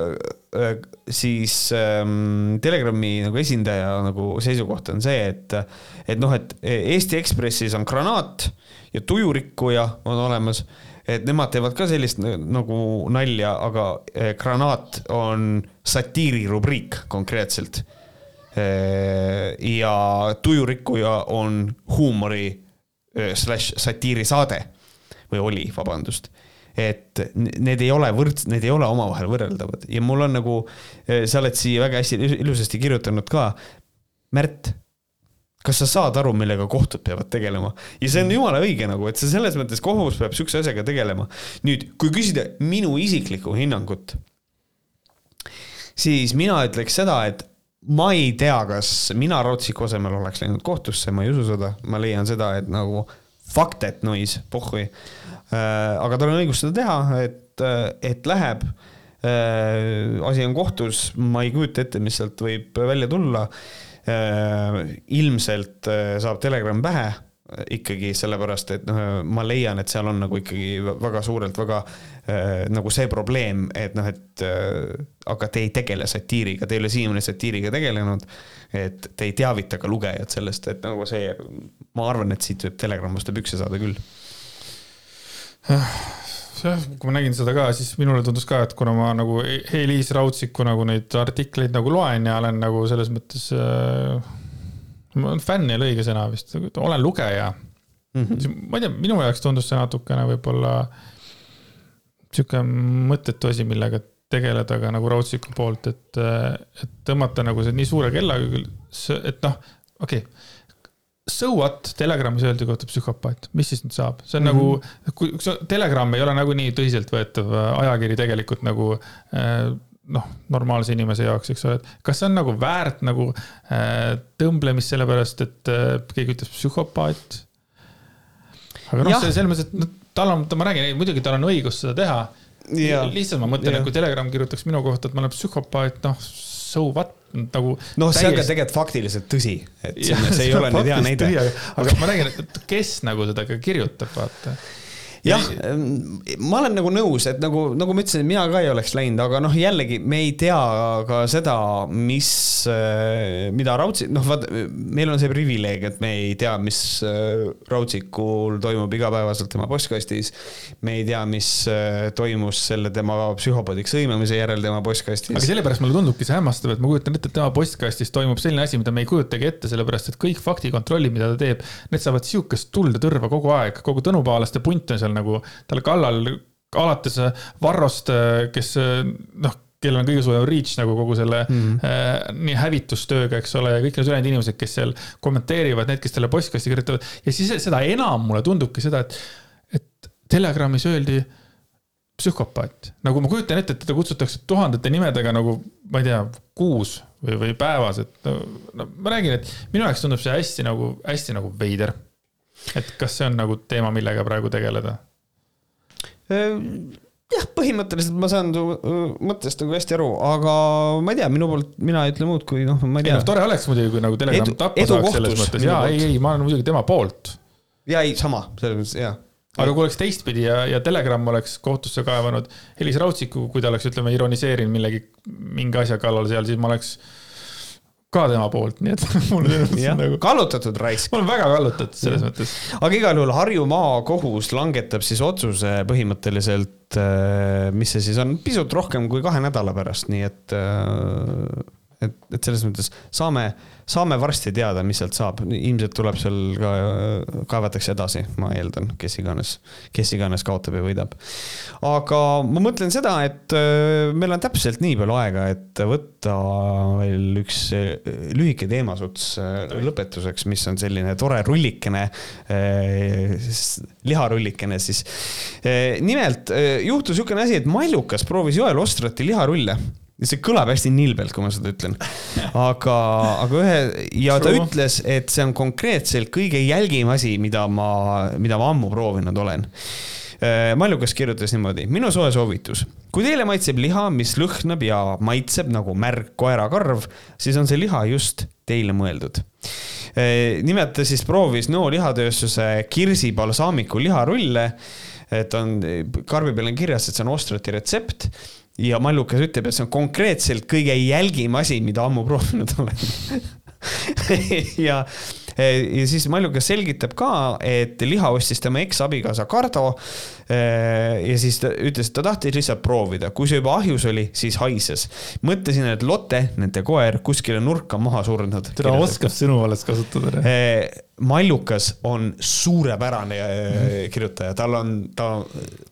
äh, siis ähm, Telegrami nagu esindaja nagu seisukoht on see, et, et noh, et Eesti Ekspressis on granaat ja tujurikkuja on olemas, et nemad teevad ka sellist nagu nalja, aga äh, granaat on satiirirubriik konkreetselt. ja tujurikkuja on huumori äh, slaš satiirisaade või oli, vabandust et need ei ole võrd-, need ei ole omavahel võrreldavad ja mul on nagu, sa oled siia väga hästi ilusasti kirjutanud ka. Märt, kas sa saad aru, millega kohtud peavad tegelema ja see on jumala õige nagu, et see selles mõttes kohus peab sihukese asjaga tegelema. nüüd, kui küsida minu isiklikku hinnangut, siis mina ütleks seda, et ma ei tea, kas mina Rootsiku asemel oleks läinud kohtusse, ma ei usu seda, ma leian seda, et nagu fuck that noise, pohhui. Äh, aga tal on õigus seda teha, et, et läheb. Äh, asi on kohtus, ma ei kujuta ette, mis sealt võib välja tulla. Äh, ilmselt saab Telegram pähe ikkagi sellepärast, et noh, ma leian, et seal on nagu ikkagi väga suurelt väga äh, nagu see probleem, et noh, et äh, aga te ei tegele satiiriga, te ei ole siiamaani satiiriga tegelenud. et te ei teavita ka lugejat sellest, et nagu see, ma arvan, et siit võib Telegram vastu pükse saada küll. Jah, kui ma nägin seda ka, siis minule tundus ka, et kuna ma nagu Eliis Rautsiku nagu neid artikleid nagu loen ja olen nagu selles mõttes äh fänn ei ole õige sõna vist, olen lugeja mm. -hmm. ma ei tea, minu jaoks tundus see natukene võib-olla sihuke mõttetu asi, millega tegeleda ka nagu Rautsiku poolt, et, et tõmmata nagu see nii suure kellaga küll, et noh, okei okay. So what, Telegramis öeldi kohta psühhopaat, mis siis nüüd saab, see on mm -hmm. nagu, kui Telegram ei ole nagunii tõsiseltvõetav ajakiri tegelikult nagu äh, noh, normaalse inimese jaoks, eks ole, et kas see on nagu väärt nagu äh, tõmblemist, sellepärast et äh, keegi ütles psühhopaat. aga noh, selles mõttes, et noh, tal on, ma räägin, muidugi tal on õigus seda teha. lihtsalt ma mõtlen, et kui Telegram kirjutaks minu kohta, et ma olen psühhopaat, noh, so what nagu. noh, see on ka tegelikult faktiliselt tõsi, et see, ja, see ei ole nüüd hea näide. aga ma räägin, et kes nagu seda ka kirjutab, vaata jah, ma olen nagu nõus, et nagu, nagu ma ütlesin, mina ka ei oleks läinud, aga noh, jällegi me ei tea ka seda, mis, eh, mida Raudsik, noh, vaata, meil on see privileeg, et me ei tea, mis eh, Raudsikul toimub igapäevaselt tema postkastis. me ei tea, mis eh, toimus selle tema psühhopaadiks hõimamise järel tema postkastis. aga sellepärast mulle tundubki see hämmastav, et ma kujutan ette, et tema postkastis toimub selline asi, mida me ei kujutagi ette, sellepärast et kõik faktikontrollid, mida ta teeb, need saavad sihukest tuld ja tõrva kogu aeg, kogu Tõnupaalaste punt on seal nagu tal kallal alates Varrost, kes noh, kellel on kõige suurem reach nagu kogu selle mm äh, nii hävitustööga, eks ole, ja kõik need ülejäänud inimesed, kes seal kommenteerivad, need, kes talle postkasti kirjutavad. ja siis seda enam mulle tundubki seda, et, et Telegramis öeldi psühhopaat. nagu ma kujutan ette, et teda kutsutakse tuhandete nimedega nagu, ma ei tea, kuus või, või päevas, et no, no ma räägin, et minu jaoks tundub see hästi nagu, hästi nagu veider et kas see on nagu teema, millega praegu tegeleda? Ehm, jah, põhimõtteliselt ma saan su mõttest nagu hästi aru, aga ma ei tea, minu poolt, mina ei ütle muud kui noh, ma ei tea. ei noh, tore oleks muidugi, kui nagu Telegram tappa saaks selles mõttes, jaa, ei, ei, ma olen muidugi tema poolt. jaa, ei, sama, selles mõttes, jaa aga kui oleks teistpidi ja, ja Telegram oleks kohtusse kaevanud Elis Rautsiku, kui ta oleks, ütleme, ironiseerinud millegi, mingi asja kallal seal, siis ma oleks ka tema poolt, nii et mulle tundub see nagu. kallutatud raisk. ma olen väga kallutatud selles mõttes. aga igal juhul Harju maakohus langetab siis otsuse põhimõtteliselt, äh, mis see siis on, pisut rohkem kui kahe nädala pärast, nii et äh, et, et selles mõttes saame, saame varsti teada, mis sealt saab, ilmselt tuleb seal ka, kaevatakse edasi, ma eeldan, kes iganes, kes iganes kaotab ja võidab. aga ma mõtlen seda, et äh, meil on täpselt nii palju aega, et võtta veel üks äh, lühike teemasuts äh, lõpetuseks, mis on selline tore rullikene, liharullikene siis. nimelt juhtus niisugune asi, et Mallukas proovis Joel Ostrati liharulle see kõlab hästi nilbelt, kui ma seda ütlen. aga, aga ühe ja ta True. ütles, et see on konkreetselt kõige jälgim asi, mida ma, mida ma ammu proovinud olen. Äh, Mallukas kirjutas niimoodi, minu soe soovitus. kui teile maitseb liha, mis lõhnab ja maitseb nagu märg koerakarv, siis on see liha just teile mõeldud. Äh, nimelt ta siis proovis Nõo lihatööstuse Kirsi balsaamiku liharulle. et on, karbi peal on kirjas, et see on Ostrati retsept ja Mallukas ütleb, et see on konkreetselt kõige jälgim asi, mida ammu proovinud olen ja, ja siis Mallukas selgitab ka, et liha ostis tema eksabikaasa Kardo. Ja siis ta ütles, et ta tahtis lihtsalt proovida, kui see juba ahjus oli, siis haises. mõtlesin, et Lotte, nende koer, kuskile nurka maha surnud. teda oskab sõnu alles kasutada. Mallukas on suurepärane mm. kirjutaja, tal on, ta,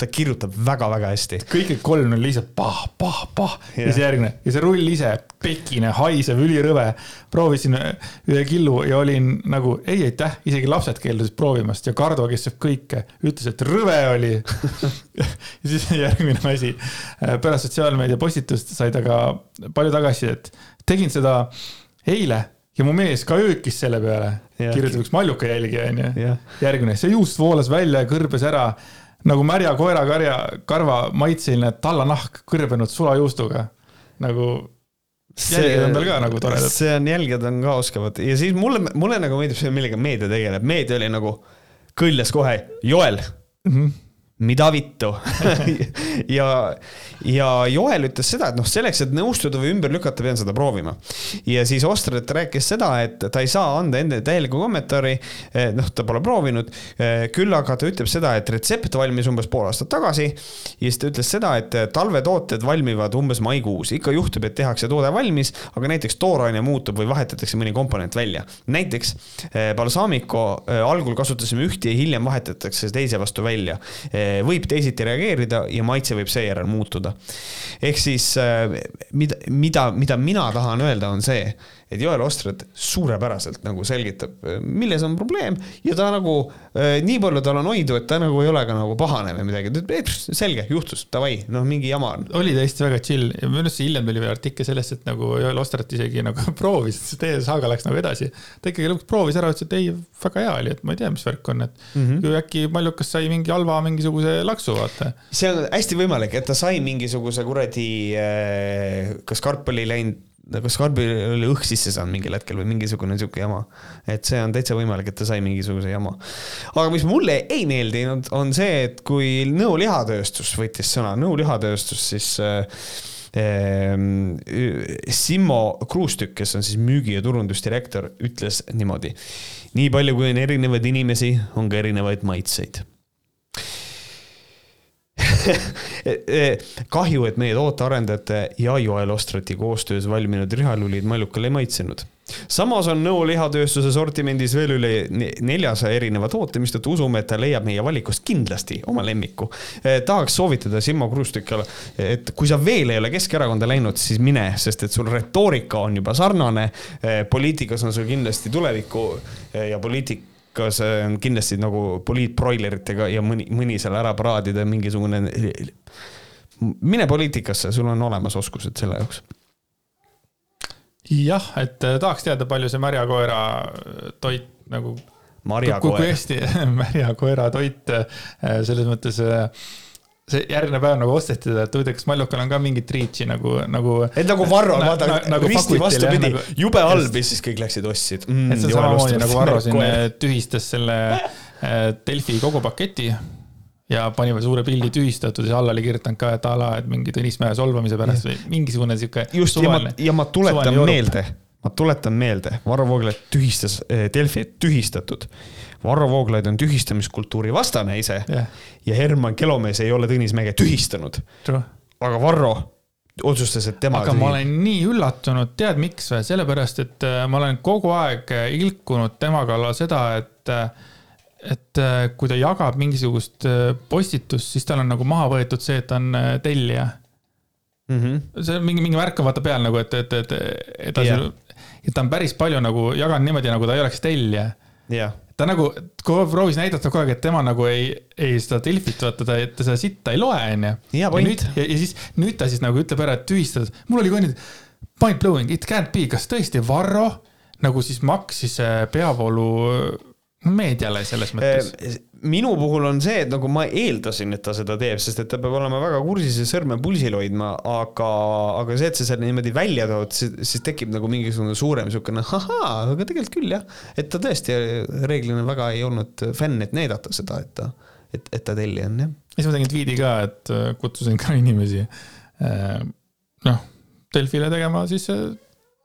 ta kirjutab väga-väga hästi. kõik need kolm on lihtsalt pah, pah, pah yeah. ja siis järgmine ja see rull ise, pekine, haisev, ülirõve. proovisin ühe killu ja olin nagu ei aitäh, isegi lapsed keeldusid proovimast ja Kardo, kes sööb kõike, ütles, et rõve oli ja siis järgmine asi, pärast sotsiaalmeedia postitust sai ta ka palju tagasisidet, tegin seda eile ja mu mees ka öökis selle peale, kirjutab üks malluka jälgija onju. järgmine, see juust voolas välja ja kõrbes ära nagu märja koerakarja, karva maitseline tallanahk kõrbenud sulajuustuga. nagu jälgijad on tal ka nagu toredad. see on, jälgijad on ka oskavad ja siis mulle, mulle nagu meeldib see, millega meedia tegeleb, meedia oli nagu kõljas kohe, Joel mm. -hmm mida vittu ja, ja Joel ütles seda, et noh, selleks, et nõustuda või ümber lükata, pean seda proovima. ja siis Ostrat rääkis seda, et ta ei saa anda enda täielikku kommentaari, eh, noh, ta pole proovinud, eh, küll aga ta ütleb seda, et retsept valmis umbes pool aastat tagasi ja siis ta ütles seda, et talvetooted valmivad umbes maikuus, ikka juhtub, et tehakse toode valmis, aga näiteks tooraine muutub või vahetatakse mõni komponent välja. näiteks eh, balsaamico algul kasutasime ühte ja hiljem vahetatakse teise vastu välja võib teisiti reageerida ja maitse võib seejärel muutuda. ehk siis äh, mida, mida, mida mina tahan öelda, on see, et Joel Ostrad suurepäraselt nagu selgitab, milles on probleem ja ta nagu äh, nii palju tal on hoidu, et ta nagu ei ole ka nagu pahane või midagi, ta ütleb, et selge, juhtus, davai, noh, mingi jama on. oli tõesti väga chill minu arust hiljem tuli veel artikkel sellest, et nagu Joel Ostrat isegi nagu proovis, see teie saaga läks nagu edasi. ta ikkagi lõpuks proovis ära, ütles, et ei, väga hea oli, et ma ei tea, mis värk on, et mm -hmm. kui äkki Mallukas sai mingi halva mingisuguse laksu, vaata. see on hästi võimalik, et ta sai mingisuguse kuradi, äh, kas karp oli läinud kas Karbil oli õhk sisse saanud mingil hetkel või mingisugune sihuke jama. et see on täitsa võimalik, et ta sai mingisuguse jama. aga mis mulle ei meeldinud, on see, et kui Nõo lihatööstus võttis sõna, Nõo lihatööstus siis äh, Simmo Kruustükk, kes on siis müügi- ja turundusdirektor, ütles niimoodi. nii palju, kui on erinevaid inimesi, on ka erinevaid maitseid kahju, et meie tootearendajate ja Joel Ostrati koostöös valminud lihalullid Mallukale ei maitsenud. samas on Nõo lihatööstuse sortimendis veel üle neljasaja erineva toote, mistõttu usume, et ta leiab meie valikust kindlasti oma lemmiku. Eh, tahaks soovitada Simmo Kruustikule, et kui sa veel ei ole Keskerakonda läinud, siis mine, sest et sul retoorika on juba sarnane. Eh, poliitikas on sul kindlasti tulevikku eh, ja poliitik poliitikas on kindlasti nagu poliitbroileritega ja mõni, mõni seal ära praadida, mingisugune. mine poliitikasse, sul on olemas oskused selle jaoks. jah, et äh, tahaks teada, palju see märjakoera toit nagu. marjakoer. kui hästi märjakoera toit äh, selles mõttes äh, see järgmine päev nagu osteti teda, et huvitav, kas Mallukal on ka mingit reach'i nagu, nagu. et nagu Varro on vaata na, nagu risti vastupidi nagu,, jube halb ja siis kõik läksid ostsid mm,. et see samamoodi nagu Varro siin tühistas selle äh, Delfi kogu paketi ja pani veel suure pildi tühistatud ja alla oli kirjutanud ka, et a la, et mingi Tõnis Mäe solvamise pärast või mingisugune sihuke. just, ja ma, ja ma tuletan meelde, ma tuletan meelde, Varro Vooglaid tühistas äh, Delfi tühistatud Varro Vooglaid on tühistamiskultuuri vastane ise yeah. ja Herman Kelomees ei ole Tõnis Mäge tühistanud. aga Varro otsustas, et tema. aga tühi... ma olen nii üllatunud, tead miks või, sellepärast et äh, ma olen kogu aeg äh, ilkunud tema kallal seda, et äh, et kui ta jagab mingisugust postitust, siis tal on nagu maha võetud see, et ta on tellija mm. -hmm. see on mingi, mingi värk on vaata peal nagu, et, et, et edasi yeah., et ta on päris palju nagu jaganud niimoodi, nagu ta ei oleks tellija. Yeah ta nagu proovis näidata kogu aeg, et tema nagu ei, ei seda Delfit vaata, ta, ta seda sitta ei loe, onju. ja nüüd, ja, ja siis nüüd ta siis nagu ütleb ära, et tühistada, mul oli ka nii, mind blowing, it can't be, kas tõesti Varro nagu siis maksis äh, peavoolu meediale selles mõttes? Äh, minu puhul on see, et nagu ma eeldasin, et ta seda teeb, sest et ta peab olema väga kursis ja sõrme pulsil hoidma, aga, aga see, et sa selle niimoodi välja tood, siis tekib nagu mingisugune suurem niisugune ahaa, aga tegelikult küll jah. et ta tõesti reeglina väga ei olnud fänn, et näidata seda, et ta, et, et ta tellija on jah. siis ma tegin tweet'i ka, et kutsusin ka inimesi noh, Delfile tegema siis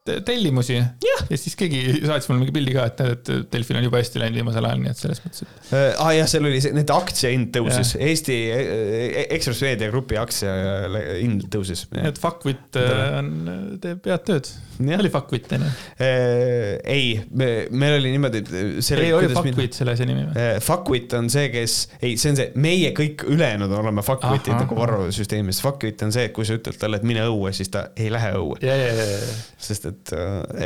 tellimusi ja siis keegi saatis mulle mingi pildi ka, et näed, et Delfil on jube hästi läinud viimasel ajal, nii et selles mõttes, et. aa ah, jah, seal oli see, nende aktsia hind tõusis, Eesti Ekspress Meedia Grupi aktsia hind tõusis. et Fuckwit on, teeb head tööd. oli Fuckwit on ju? ei, me, meil oli niimoodi. ei, oli Fuckwit selle asja nimi või? Fuckwit on see, kes, ei, see on see, meie kõik ülejäänud oleme Fuckwitid nagu Varro süsteemis. Fuckwit on see, et kui sa ütled talle, et mine õue, siis ta ei lähe õue. sest et et,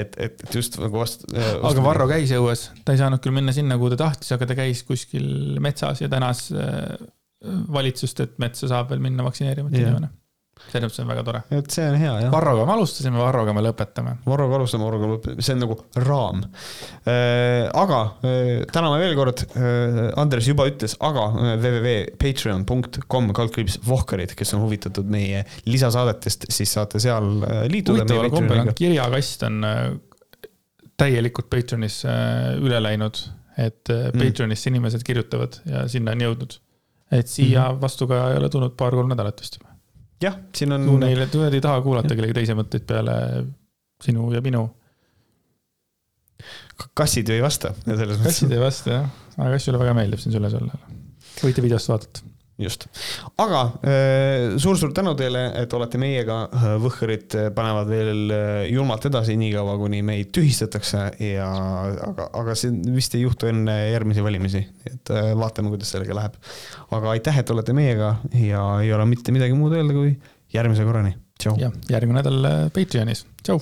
et, et, just nagu vastu, vastu. aga Varro käis õues, ta ei saanud küll minna sinna, kuhu ta tahtis, aga ta käis kuskil metsas ja tänas äh, valitsust, et metsa saab veel minna vaktsineerimata inimene selles mõttes on väga tore. et see on hea, jah. Varroga me alustasime, Varroga me lõpetame. Varroga alustame, Varroga lõpetame, see on nagu raam äh,. aga äh, täname veel kord äh,, Andres juba ütles, aga www.patreon.com kaldkriips Vohkarid, kes on huvitatud meie lisasaadetest, siis saate seal liituda. huvitaval kombel on kirjakast on täielikult Patreonis üle läinud, et äh, mm. Patreonis inimesed kirjutavad ja sinna on jõudnud. et siia mm -hmm. vastu ka ei ole tulnud paar-kolm nädalat vist jah, siin on. Neile, nad ei taha kuulata kellegi teise mõtteid peale sinu ja minu. kassid ju ei vasta. kassid ei vasta jah, aga kassile väga meeldib siin süles olla. võite videost vaadata just, aga suur-suur tänu teile, et olete meiega, Võhkarid panevad veel julmalt edasi, niikaua kuni meid tühistatakse. Ja aga, aga see vist ei juhtu enne järgmisi valimisi, et vaatame, kuidas sellega läheb. aga aitäh, et olete meiega ja ei ole mitte midagi muud öelda, kui järgmise korrani, tšau. jah, järgmine nädal Patreonis, tšau